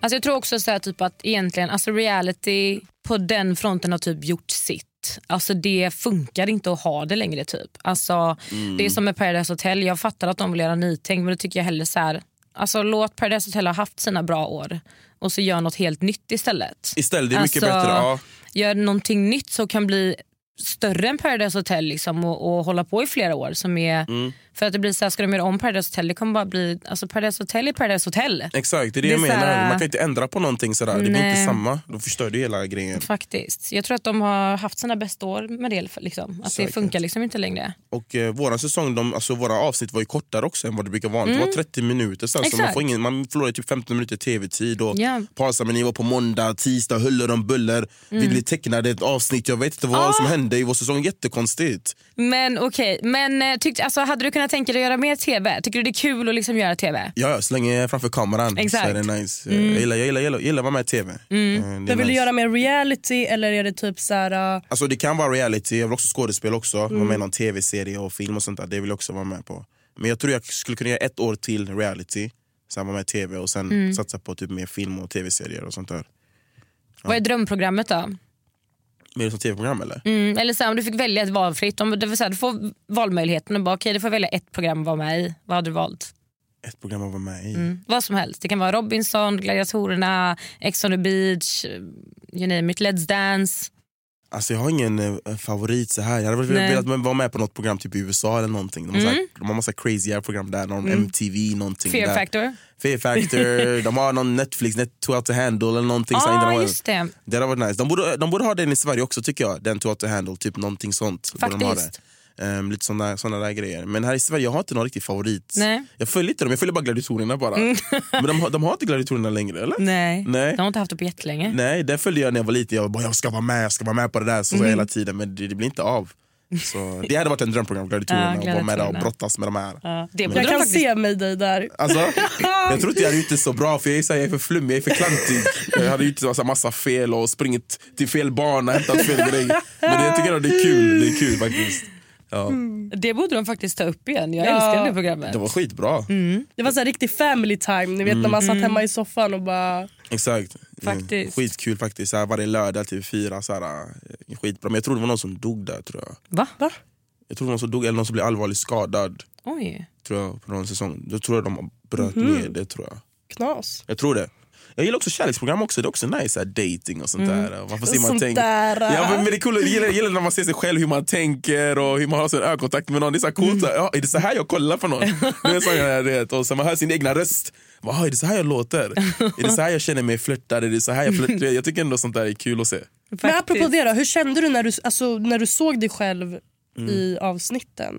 Alltså jag tror också så här, typ att egentligen alltså reality på den fronten har typ gjort sitt. Alltså det funkar inte att ha det längre. typ. Alltså Mm. Det är som med Paradise Hotel. Jag fattar att de vill göra nytänk men då tycker jag hellre så här, alltså låt Paradise Hotel ha haft sina bra år och så gör något helt nytt istället. Istället, det är mycket Alltså, bättre. Ja. Gör någonting nytt som kan bli större än Paradise Hotel liksom, och, och hålla på i flera år. Som är, Mm. För att det blir så här, ska de göra om Paradise Hotel, det kommer bara bli, alltså Paradise Hotel är Paradise Hotel. Exakt, det är det, Det jag menar. här- Man kan inte ändra på någonting sådär. Det blir Nej. inte samma. Då förstör du hela grejen. Faktiskt. Jag tror att de har haft sina bästa år med det. Liksom. Att det Säkert. funkar liksom inte längre. Och eh, våran säsong, de, alltså, våra avsnitt var ju kortare också än vad det brukar vara. Det Mm. var 30 minuter. Så, så man, får ingen, man förlorar typ 15 minuter tv-tid. Och Ja. Parsameni var på måndag, tisdag, huller om buller. Vi Mm. blev tecknade ett avsnitt. Jag vet inte vad Ah. som hände i vår säsong. Jättekonstigt. Men okej, men eh, tyckte, alltså, hade du kunnat tänka dig att göra mer tv? Tycker du det är kul att liksom göra tv? Ja, ja, så länge jag är framför kameran Exakt. så är det nice. Mm. Jag, gillar, jag, gillar, jag, gillar, jag gillar att vara med i tv. Eh, är Men vill du nice. göra mer reality eller är det typ så här... uh, Alltså det kan vara reality, jag vill också skådespel också. Vara Mm. med i någon tv-serie och film och sånt där. Det vill jag också vara med på. Men jag tror jag skulle kunna göra ett år till reality. Sen vara med i tv och sen Mm. satsa på typ mer film och tv-serier och sånt där. Vad är drömprogrammet då? Mer som tv-program eller? Mm, eller så här, om du fick välja ett valfritt, om det vill säga, du får valmöjligheten och bara okej du får välja ett program att vara med i. Vad hade du valt? Ett program att vara med i. Mm. Vad som helst. Det kan vara Robinson, Gladiatorerna, Ex on the beach, you name it, Let's Dance. Alltså jag har ingen eh, favorit så här. Jag hade Nej. velat vara med på något program typ i USA eller någonting. De har, så här, Mm. de har massa crazy program där, någon Mm. MTV någonting. Fear där. Factor. Fear Factor, de har någon Netflix, Net Too Out to Handle eller någonting. så här, har- just det. Det hade varit nice. De borde, de borde ha den i Sverige också tycker jag. Den Too Out to Handle, typ någonting sånt. Faktiskt. Ehm, lite såna, såna där grejer. Men här i Sverige jag har inte någon riktig favorit. Nej. Jag följer inte dem, jag följer bara gladiatorerna bara. Mm. Men de, har- de har inte gladiatorerna längre eller? Nej. Nej. De har inte haft det på jättelänge. Nej, den följde jag när jag var liten. Jag bara, jag ska vara med, jag ska vara med på det där. Så Mm. hela tiden, men det, det blir inte av. Så, det hade varit en drömprogram, gladiatorerna. Ja, och vara med där och brottas med de här. Ja, det Jag kan faktiskt... se mig dig där. Alltså, jag tror inte jag hade gjort det så bra för jag är, så här, jag är för flummig, jag är för klantig. Jag hade gjort massa, massa fel och springit till fel bana och hämtat fel grej. Men jag tycker att det är kul, det är kul faktiskt. Ja. Det borde de faktiskt ta upp igen. Jag Ja. älskar det programmet. Det var skitbra. Det var så här riktig family time. Ni vet när man satt Mm. hemma i soffan och bara... Exakt. Faktiskt. Mm, Skitkul faktiskt. Så här, varje lördag till fyra. Så här, eh, skitbra. Men jag tror det var någon som dog där. tror jag. Va? Va? Jag tror det var någon som dog eller någon som blev allvarligt skadad. Oj. Tror jag, på någon säsong. Då tror jag de bröt Mhm. ner det. tror Jag Knas. Jag tror det. Jag gillar också kärleksprogram också, det är också nice, så här, dating och sånt Mm. där. Man får se man tänker. Ja, men, men det är cool, jag gillar, jag gillar när man ser sig själv, hur man tänker och hur man har sån ögonkontakt med någon. Det är så här coolt, Mm. så här, ja, är det så här jag kollar på någon? Det är så här, vet, och så man hör sin egna röst. Bara, "Ah, är det så här jag låter? Är det så här jag känner mig flörtad? Är det så här jag flörtar? Jag tycker ändå sånt där är kul att se. Men apropå det då, hur kände du när du, alltså, när du såg dig själv Mm. i avsnitten?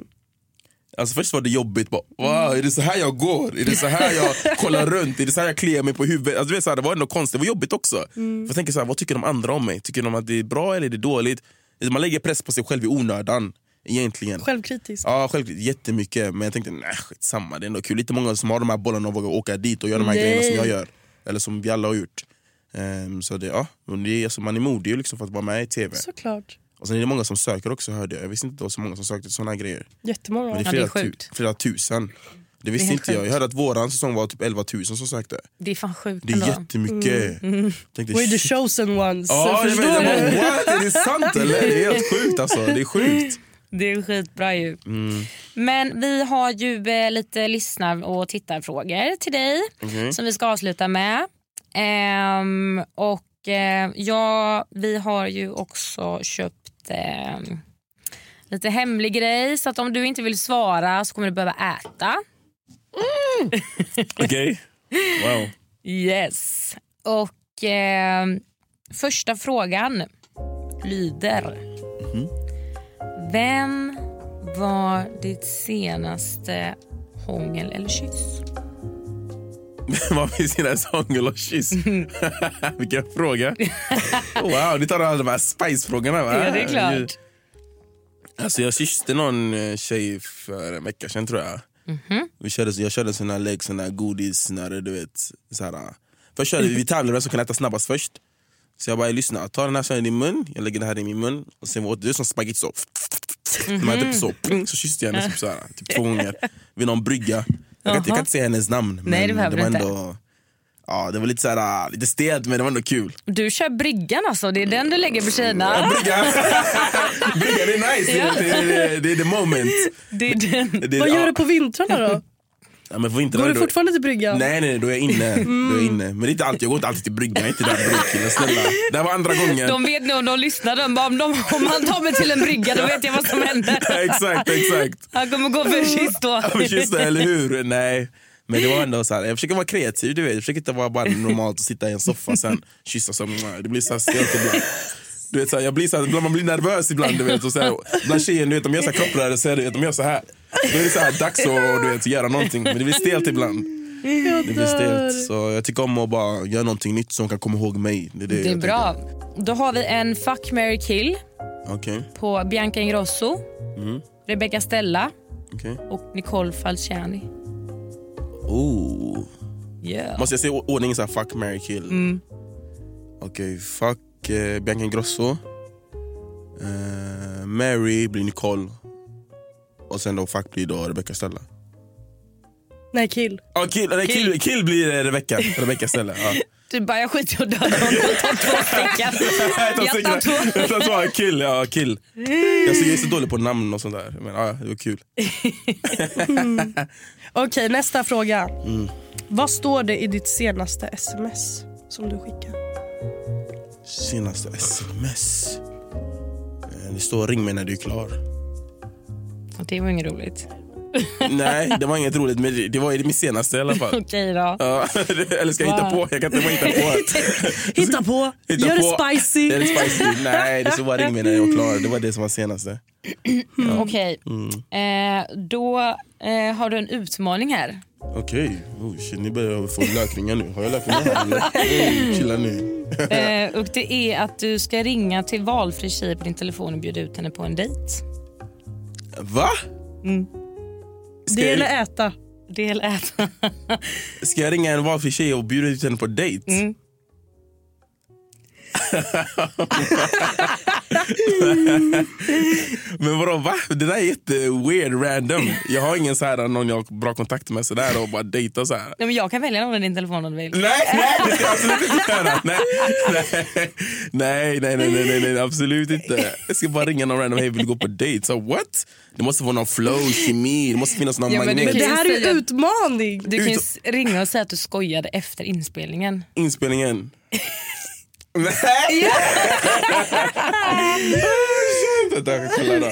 Alltså först var det jobbigt, bara, wow, är det så här jag går? Är det så här jag kollar runt? Är det så här jag kliar mig på huvudet? Alltså, du vet, så här, det var ändå konstigt, det var jobbigt också. Mm. För jag tänker så här, vad tycker de andra om mig? Tycker de att det är bra eller är det dåligt? Man lägger press på sig själv i onödan egentligen. Självkritisk? Ja, självklart. Jättemycket. Men jag tänkte, nej skitsamma, det är ändå kul. Lite många som har de här bollarna och vågar åka dit och göra de här Nej. grejerna som jag gör. Eller som vi alla har gjort. Ehm, så det, ja, men det är, alltså, man är modig liksom för att vara med i TV. Såklart. Och sen är det många som söker också hörde jag. Jag visste inte att det var så många som sökte såna grejer. Jättemånga. Men det är flera, tu, flera tusen. Det visste helt inte jag. sjukt. Jag hörde att våran säsong var typ 11 000 som sökte. Det är fan sjukt Det är ändå. jättemycket. Mm. Tänkte, We're the chosen ones. Ja, jag förstår jag du? bara, what? Är det sant eller? Det är helt sjukt alltså. Det är sjukt. Det är skitbra ju. Mm. Men vi har ju eh, lite lyssnar och tittarfrågor till dig Okej. som vi ska avsluta med. Ehm, och eh, ja, vi har ju också köpt ehm, lite hemlig grej så att om du inte vill svara så kommer du behöva äta. Okej. Wow. Yes. Och ehm, första frågan lyder. Mhm. Vem var ditt senaste hångel eller kyss? Vad finns i hångel och kyss? Vilken fråga. Wow, ni tar alla de här spice-frågorna va? Ja, det är klart. Alltså jag kysste någon eh, tjej för en vecka sedan tror jag. Mhm. Vi körde, jag körde såna här lägg, såna här godis, när du vet. Så här, äh. först körde vi, vi tävlade vem som kan äta snabbast först. Så jag bara, lyssna, ta den här så här i din mun, jag lägger det här i min mun. Och sen åt det som spagetti så. Mhm. Man typ så, pling, så kysste jag henne typ, så här, typ två gånger. Vid någon brygga. Jag kan, jag kan inte säga hennes namn. Nej, det behöver det var du inte. ändå, Ja, det var lite, så här, äh, lite stelt men det var ändå kul. Du kör bryggan alltså, det är den du lägger på tjejerna. Ja, brygga. brygga, det är nice. Ja. Det, är- det, det är the moment. Det är den. Vad gör ja. du på vintrarna då? Ja, men vintern, Går du då- fortfarande till bryggan? Nej, nej, då är jag inne. Då är jag inne. Men det är inte alltid, jag går inte alltid till bryggan. Jag är inte där bryggkillen, snälla. Det här var andra gången. De vet nog om de lyssnar. De bara, om, de, om han tar mig till en brygga då vet jag vad som händer. exakt, exakt. Han kommer gå för kyss då. Ja, det, eller hur? Nej. Men det var ändå så här, jag försöker vara kreativ, du vet. Jag försöker inte vara bara normalt och sitta i en soffa sen kyssa så Det blir så här stelt ibland. Du vet, så här, jag blir så här, man blir nervös ibland. Du vet, och så här, bland tjejer, du vet, de gör så här vet, de gör så här. Då är det så här, dags att du vet, göra någonting. Men det blir stelt ibland. Det blir stelt. Så jag tycker om att bara göra någonting nytt som kan komma ihåg mig. Det är, det Det är bra. Då har vi en fuck, marry, kill tänker. Okej. på Bianca Ingrosso, Mm. Rebecca Stella Okej. och Nicole Falciani. Oh. Yeah. Måste jag säga ordningen så här, fuck, marry, kill? Mm. Okej, fuck eh, Bianca Ingrosso. Eh, Mary blir Nicole. Och sen då fuck blir då Rebecca Stella. Nej, kill. Ja, kill, nej, kill, kill blir Rebecca, Rebecca Stella. Ja. Du bara, jag skiter i att döda honom. Jag tar två stycken. Jag tar två. Jag tar två. Kill, ja kill. Jag är så dålig på namn och sånt där. Men ja, det var kul. Okej, nästa fråga. Mm. Vad står det i ditt senaste sms som du skickar? Senaste sms. Eh, Det står ring mig när du är klar. Det var inget roligt. Nej, det var inget roligt men det- var min senaste i alla fall. Okej då. Ja, eller ska jag hitta på? Jag kan inte bara hitta på. Hitta på, Hitta gör på. det spicy. Är det spicy? Nej, det så var ring mig när jag var klar. Det var det som var senaste. Okej, Mm. eh, då eh, har du en utmaning här. Okej, oh, shit, ni börjar få lökringar nu. Har jag lökringar här? Mm, chilla nu. Eh, och det är att du ska ringa till valfri tjej på din telefon och bjuda ut henne på en dejt. Va? Mm. Ska Det jag, äta. Eller äta. ska jag ringa en valfri tjej och bjuda ut henne på dejt? Mm. Men vadå va? Det där är jätte weird random. Jag har ingen så här någon jag har bra kontakt med sådär och bara dejta så här. Nej, men jag kan välja någon i din telefon om du vill. Nej, nej, det ska jag absolut inte göra. Nej, nej, nej, nej, nej, nej, nej, absolut inte. Jag ska bara ringa någon random, hej vill gå på dejt? Så what? Det måste vara någon flow, kemi, det måste finnas någon Ja, men magnet. ju Det här är ju säga- utmaning. Du kan ju s- ringa och säga att du skojade efter inspelningen. Inspelningen. Nej! Vänta, jag kolla då.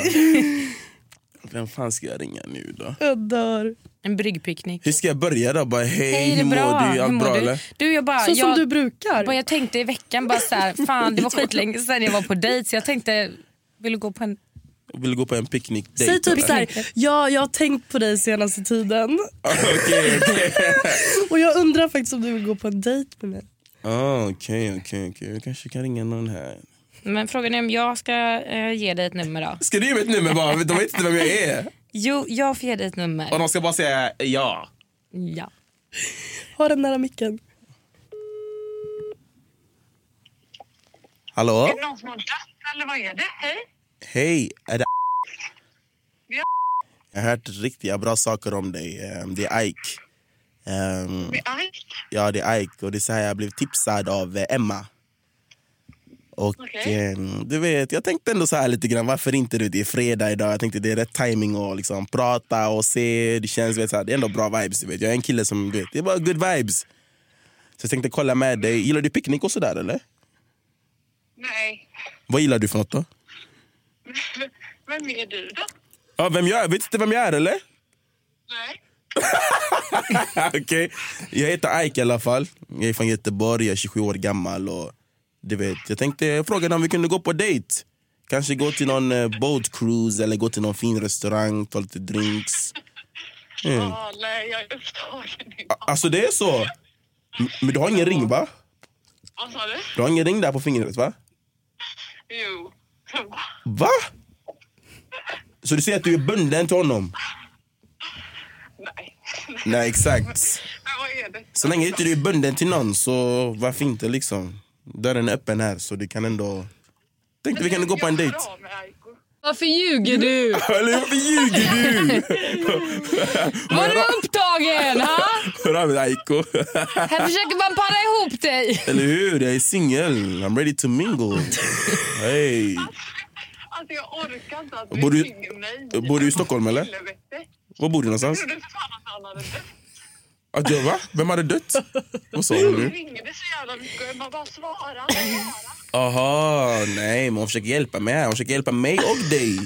Vem fan ska jag ringa nu då? Jag dör. En bryggpicknick. Hur ska jag börja då? Bara, hej, Hej, hur mår du? Allt mår bra du? eller? Du, jag bara, Så som jag, du brukar. Bara, jag tänkte i veckan bara så här, fan det var skitlänge sedan jag var på dejt så jag tänkte, vill du gå på en... Vill du gå på en picknick Säg typ så här, ja, jag har tänkt på dig senaste tiden. Okej, okej. Och jag undrar faktiskt om du vill gå på en dejt med mig. Ah, Okej, okej, okej. Jag kanske kan ringa någon här. Men frågan är om jag ska eh, ge dig ett nummer då? Ska du ge mig ett nummer bara? De vet inte vem jag är. Jo, jag får ge dig ett nummer. Och de ska bara säga ja. Ja. Ha den nära micken. Hallå? Är det någon som har dött eller vad är det? Hej? Hej, är det Ja. Jag har hört riktiga bra saker om dig. Ehm, Det är Ike. Ehm, Det är Ike? Ja, det är Ike. Och det är så här jag blev tipsad av eh, Emma. Och Okej. ehm, du vet, jag tänkte ändå så här lite grann, varför inte? Du, det är fredag idag, jag tänkte det är rätt timing att liksom prata och se. Det känns, vet, så här, det är ändå bra vibes. Du vet. Jag är en kille som, du vet, det är bara good vibes. Så jag tänkte kolla med dig. Gillar du picknick och sådär eller? Nej. Vad gillar du för något då? Vem är du då? Ja, vem jag är? Vet du inte vem jag är eller? Nej. Okej. Jag heter Ike i alla fall. Jag är från Göteborg, jag är 27 år gammal. Och du vet, jag tänkte fråga om vi kunde gå på dejt. Kanske gå till någon eh, boat cruise eller gå till någon fin restaurang, ta lite drinks. Mm. Ja, nej, jag är upptagen idag. Alltså det är så? Men du har ingen ring va? Vad sa du? Du har ingen ring där på fingret va? Jo. Va? Så du säger att du är bunden till honom? Nej. Nej exakt. Men vad är det? Så länge inte du är bunden till någon så varför inte liksom? Dörren är öppen här så du kan ändå... Tänkte vi kan gå på en dejt. Varför ljuger du? Varför ljuger du? Var du upptagen? Ha? Hör av dig Aiko. Här försöker man para ihop dig. Eller hur? Jag är singel. I'm ready to mingle. Hey. Alltså jag orkar inte att Bor du du, ringer mig. bor du i Stockholm eller? Helvete. Var bor du Jag någonstans? trodde fan att han hade dött. Att jag, va? Vem hade dött? Vad sa hon nu? ringde så jävla mycket man bara svara. Aha, nej, men hon försöker hjälpa mig. Hon försöker hjälpa mig och dig.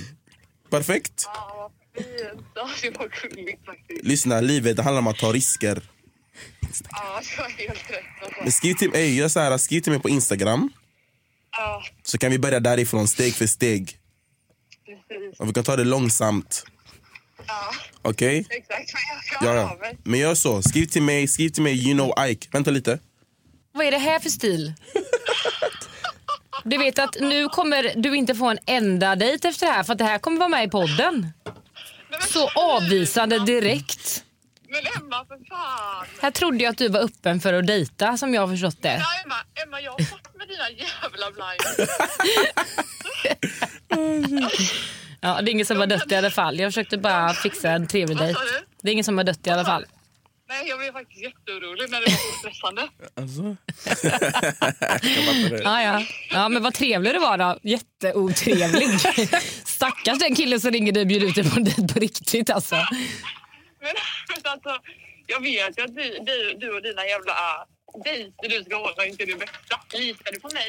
Perfekt. Ja, vad fint. Ja, det var gulligt faktiskt. Lyssna, livet det handlar om att ta risker. Ja, du har helt rätt. Alltså. Men skriv till, ey, gör så här, skriv till mig på Instagram. Ja, Så kan vi börja därifrån, steg för steg. precis. Och vi kan ta det långsamt. Ja, Okej? exakt. Men jag Ja, ja. Men gör så. Skriv till mig, skriv till mig you know Ike. Vänta lite. Vad är det här för stil? Du vet att nu kommer du inte få en enda dejt efter det här för att det här kommer vara med i podden. Så avvisande direkt. Men Emma, för fan. Här trodde jag att du var öppen för att dejta som jag har förstått det. Ja, Emma, Emma, jag har fått med dina jävla blind. Ja, det är ingen som har dött i alla fall. Jag försökte bara fixa en trevlig dejt. Det är ingen som har dött i alla fall. Nej, jag blev faktiskt jätteorolig när det var så stressande. Alltså? Ja, ja. ja, men vad trevlig du var då. Jätteotrevlig. Stackars den killen som ringer dig och bjuder ut dig på en dejt på riktigt alltså. Men, men alltså, jag vet ju att du, du, du och dina jävla dejter du ska hålla inte är det bästa. Litar du på mig?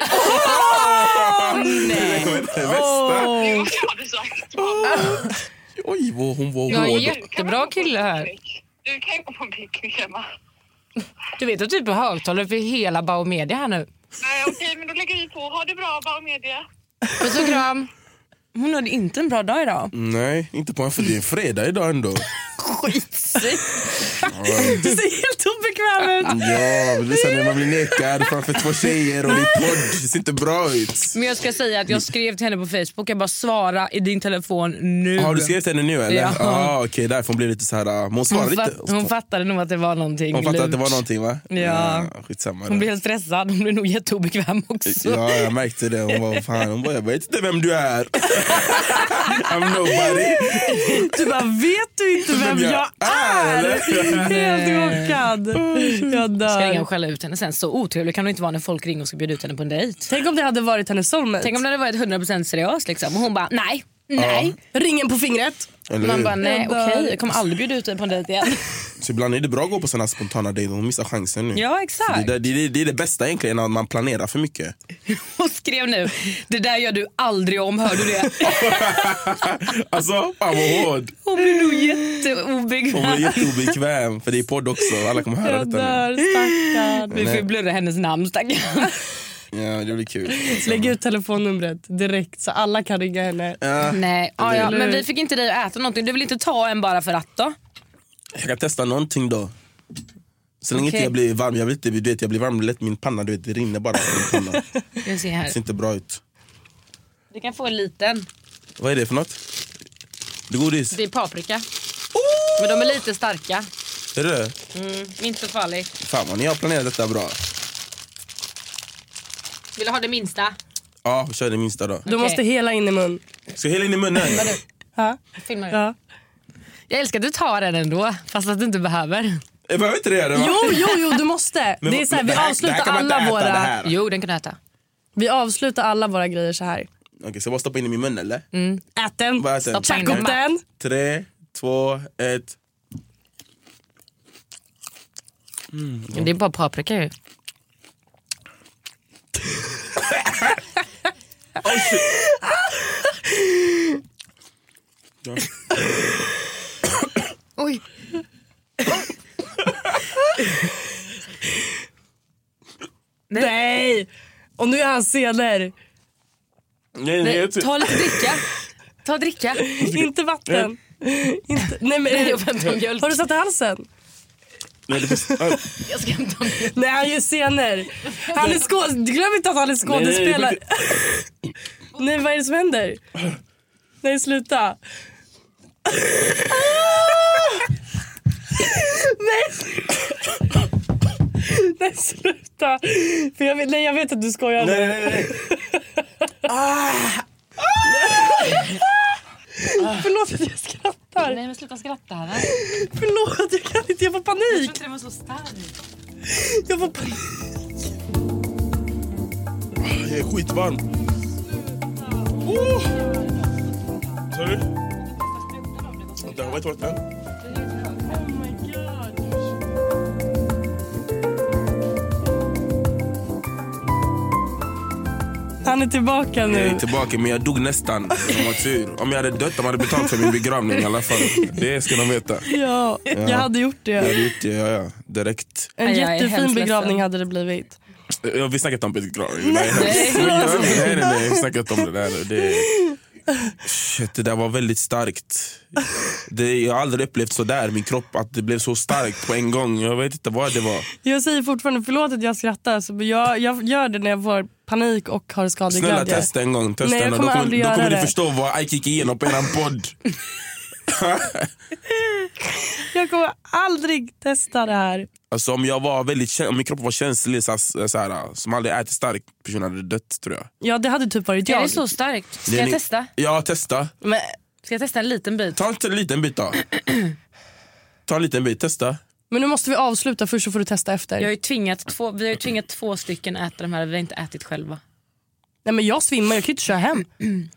nej. Det bästa. Jo, jag hade sagt. Oj, vad hon var Jag är en hård. jättebra kille här. Du kan ju gå på en picknick, Emma. Du vet att du är på högtalare för hela Bauer Media här nu. Nej, okej, men då lägger vi på. Ha det bra, bara media. Puss och kram. Hon hade inte en bra dag idag. Nej, inte på en för det är fredag idag ändå. Skitsigt. Du ser helt obekväm ut. Ja, men det är så när man blir nekad framför två tjejer och det är podd. Det ser inte bra ut. Men jag ska säga att jag skrev till henne på Facebook, jag bara svara i din telefon nu. Har du skrivit henne nu eller? Ja. Ah, Okej, därför hon blev lite så här. ah, Men hon svarade Hon, inte. hon fattade nog att det var någonting Hon fattade att det lurt. var någonting va? Ja. skitsamma. Hon blev helt stressad, hon blev nog jätteobekväm också. Ja, jag märkte det. Hon var fan, hon bara, jag vet inte vem du är. I'm nobody. Du bara, vet du inte vem jag är? Helt chockad. Jag Ska ringa dör. och skälla ut henne sen. Så otrevlig kan hon inte vara när folk ringer och ska bjuda ut henne på en dejt. Tänk om det hade varit hennes soulmate. Tänk om det hade varit 100% seriöst liksom. och hon bara nej, nej. Ringen på fingret. Eller Man hur? bara nej Jag okej jag kommer aldrig bjuda ut dig på en dejt igen. Så ibland är det bra att gå på såna spontana dejter. Hon missar chansen nu. Ja, exakt. Det, det, det, det är det bästa egentligen, att man planerar för mycket. Hon skrev nu, det där gör du aldrig om, hör du det? Alltså, fan vad hård. Hon blir nog Hon jätteobekväm. blir jätteobekväm, för det är podd också. Alla kommer höra Jag detta nu. dör, stackarn. Vi blurra hennes namn stackarn. Ja, det blir kul. Lägg ut telefonnumret direkt så alla kan ringa henne. Ja, Nej, ja, ja, men vi fick inte dig att äta någonting. Du vill inte ta en bara för att då? jag kan testa någonting då. Så länge Okej. inte jag blir varm, jag inte, du vet, jag blir varm lätt min panna, du vet, det rinner bara min panna. Jag ser Det här. ser inte bra ut. Du kan få en liten. Vad är det för något? Det är godis? Det är paprika. Men de är lite starka. Är det Mm, inte så farligt. Fan vad ni har planerat detta bra. Vill du ha det minsta? Ja, kör det minsta då. Du Okej. måste hela in i mun. Ska jag hela in i munnen? Ha? Filmar du? Ja. Jag älskar att du tar den ändå, fast att du inte behöver. Jag behöver inte det. det va? Jo, jo, jo, du måste. Men det är så här, men vi det här- det avslutar här kan man inte alla äta, det våra... här. Jo, den kan du äta. Vi avslutar alla våra grejer så här. Okej, så jag bara stoppa in i min mun eller? Ät den. Vad äter den? Stoppa in upp den. den. Tre, två, ett. Det är bara paprika ju. Oh. Ja. Oj. Nej! Och nu är han senare. Nej, nej, Nej, ta lite dricka. Ta dricka. Inte vatten. Inte, nej, men, Nej, jag väntar mjölk. har du satt i halsen? Nej, det finns, ah, Jag ska mjölk. Nej, han gör scener. Han är skå- Glöm inte att han är skådespelare. Nej, vad är det som händer? Nej, sluta. Ah! Nej. Nej, sluta. För jag, vet, nej, jag vet att du skojar. nej, nej, nej. Förlåt att jag skrattar. Nej men sluta skratta här. Förlåt, jag kan inte. Jag får Jag panik. tror inte det var så starkt. Jag får panik. Jag är skitvarm. Oh. Sorry? Vänta, vad heter vatten? Han är tillbaka Jag är nu. tillbaka men jag dog nästan. De tur. Om jag hade dött de hade betalt för min begravning i alla fall. Det ska de veta. Ja, jag hade gjort Jag hade det. gjort det, ja, ja. Direkt. En jättefin begravning hade det blivit. Ja, vi snackar inte om begravning. Nej, Nej. nej, nej, vi snackar inte om det där. Det, shit, det där var väldigt starkt. Det, jag har aldrig upplevt så där min kropp, att det blev så starkt på en gång. Jag vet inte vad det var. Jag säger fortfarande förlåt att jag skrattar. Så jag, jag gör det när jag får panik och har Snälla skadeglädje. testa en gång. Testa Nej, jag kommer då kommer, aldrig då göra kommer ni det. förstå vad Ike gick igenom på eran podd. Jag kommer aldrig testa det här. Alltså om jag var väldigt om min kropp var känslig, så här, så här, som aldrig ätit starkt, personen hade dött tror jag. Ja, det hade typ varit Är jag. det så starkt? Ska Det är jag ni- testa? Ja, testa. Men, Ska jag testa en liten bit? Ta en liten bit då. Ta en liten bit, testa. Men nu måste vi avsluta först så får du testa efter. Jag har ju tvingat två, vi har ju tvingat två stycken äta de här, vi har inte ätit själva. Nej, men jag svimmar, jag kan inte köra hem.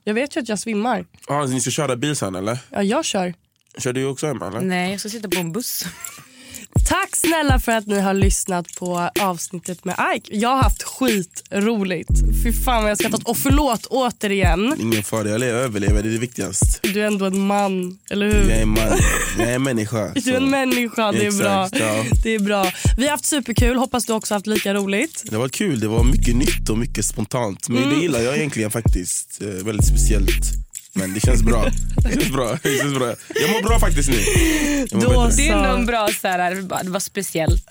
Jag vet ju att jag svimmar. Ah, ni ska köra bil sen eller? Ja, jag kör. Kör du också hem eller? Nej, jag ska sitta på en buss. Tack snälla för att ni har lyssnat på avsnittet med Ike. Jag har haft skitroligt. Fy fan vad jag skrattat. Och förlåt återigen. Ingen fara, jag lever- överlever, det är det viktigaste. Du är ändå en man, eller hur? Jag är man, jag är människa. Du är en människa, det är Exakt, bra. ja. Det är bra. Vi har haft superkul, hoppas du också haft lika roligt. Det var kul, det var mycket nytt och mycket spontant. Men Mm. det gillar jag egentligen faktiskt. Eh, väldigt speciellt. Men det känns bra. Det känns bra. Det känns bra. Jag mår bra faktiskt nu. Bättre. Det är en bra så här, det var speciellt.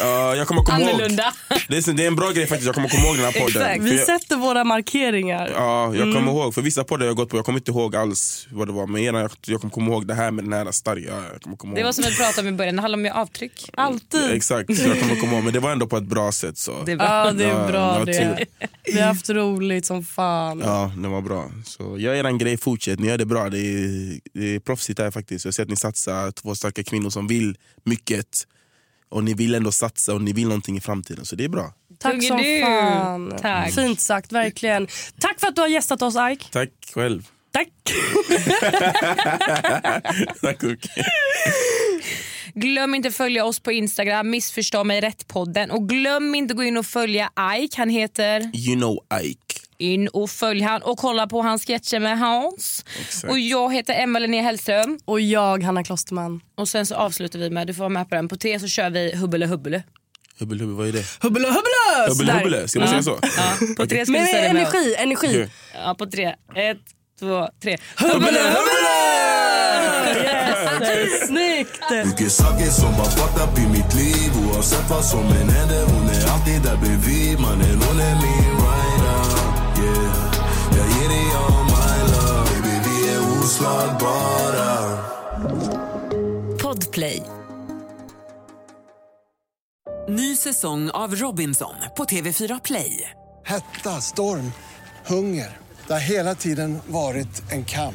Ja, jag kommer komma ihåg. Annorlunda. Det är, det är en bra grej faktiskt. Jag kommer komma ihåg den här podden. Exakt. Vi jag, sätter våra markeringar. Ja, jag Mm. kommer ihåg. För vissa poddar jag gått på, jag kommer inte ihåg alls vad det var. Men ena, jag, jag kommer komma ihåg det här med den här starka. Jag kommer komma Det ihåg. var som vi pratade om i början, det handlar om avtryck. Alltid. Exakt, så jag kommer komma ihåg. Men det var ändå på ett bra sätt. Så. Det är bra. Ja, det är Ja, bra var det. Vi har haft roligt som fan. Ja, det var bra. Så gör er en grej, fortsätt. Ni gör det bra. Det är, det är proffsigt här faktiskt. Jag ser att ni satsar, två starka kvinnor som vill mycket. Och ni vill ändå satsa och ni vill någonting i framtiden. Så det är bra. Tack som du. fan. Tack. Fint sagt, verkligen. Tack för att du har gästat oss Ike. Tack själv. Tack. Tack Uki. Glöm inte att följa oss på Instagram, missförstå mig rätt-podden. Och glöm inte att gå in och följa Ike, han heter... You know Ike. In och följ han och kolla på hans sketcher med Hans. Exakt. Och jag heter Emma Linnea Hellström. Och jag, Hanna Klosterman. Och sen så avslutar vi med, du får vara med på den, på tre så kör vi hubbele hubbele. Hubbel, hubbel, vad är det? Hubbele hubbele! Hubbel, hubbel, ska man säga så? Ja, på tre ska Men vi säga det med energi, energi. Ja, på tre. Ett, två, tre. Hubbele hubbele! Snyggt! Mycket saker som har fucked up i mitt liv Oavsett vad som än händer Hon är alltid där bredvid Mannen hon är min rider yeah. Jag ger dig all my love Baby vi är oslagbara Podplay. Ny säsong av Robinson på TV4 Play. Hetta, storm, hunger. Det har hela tiden varit en kamp.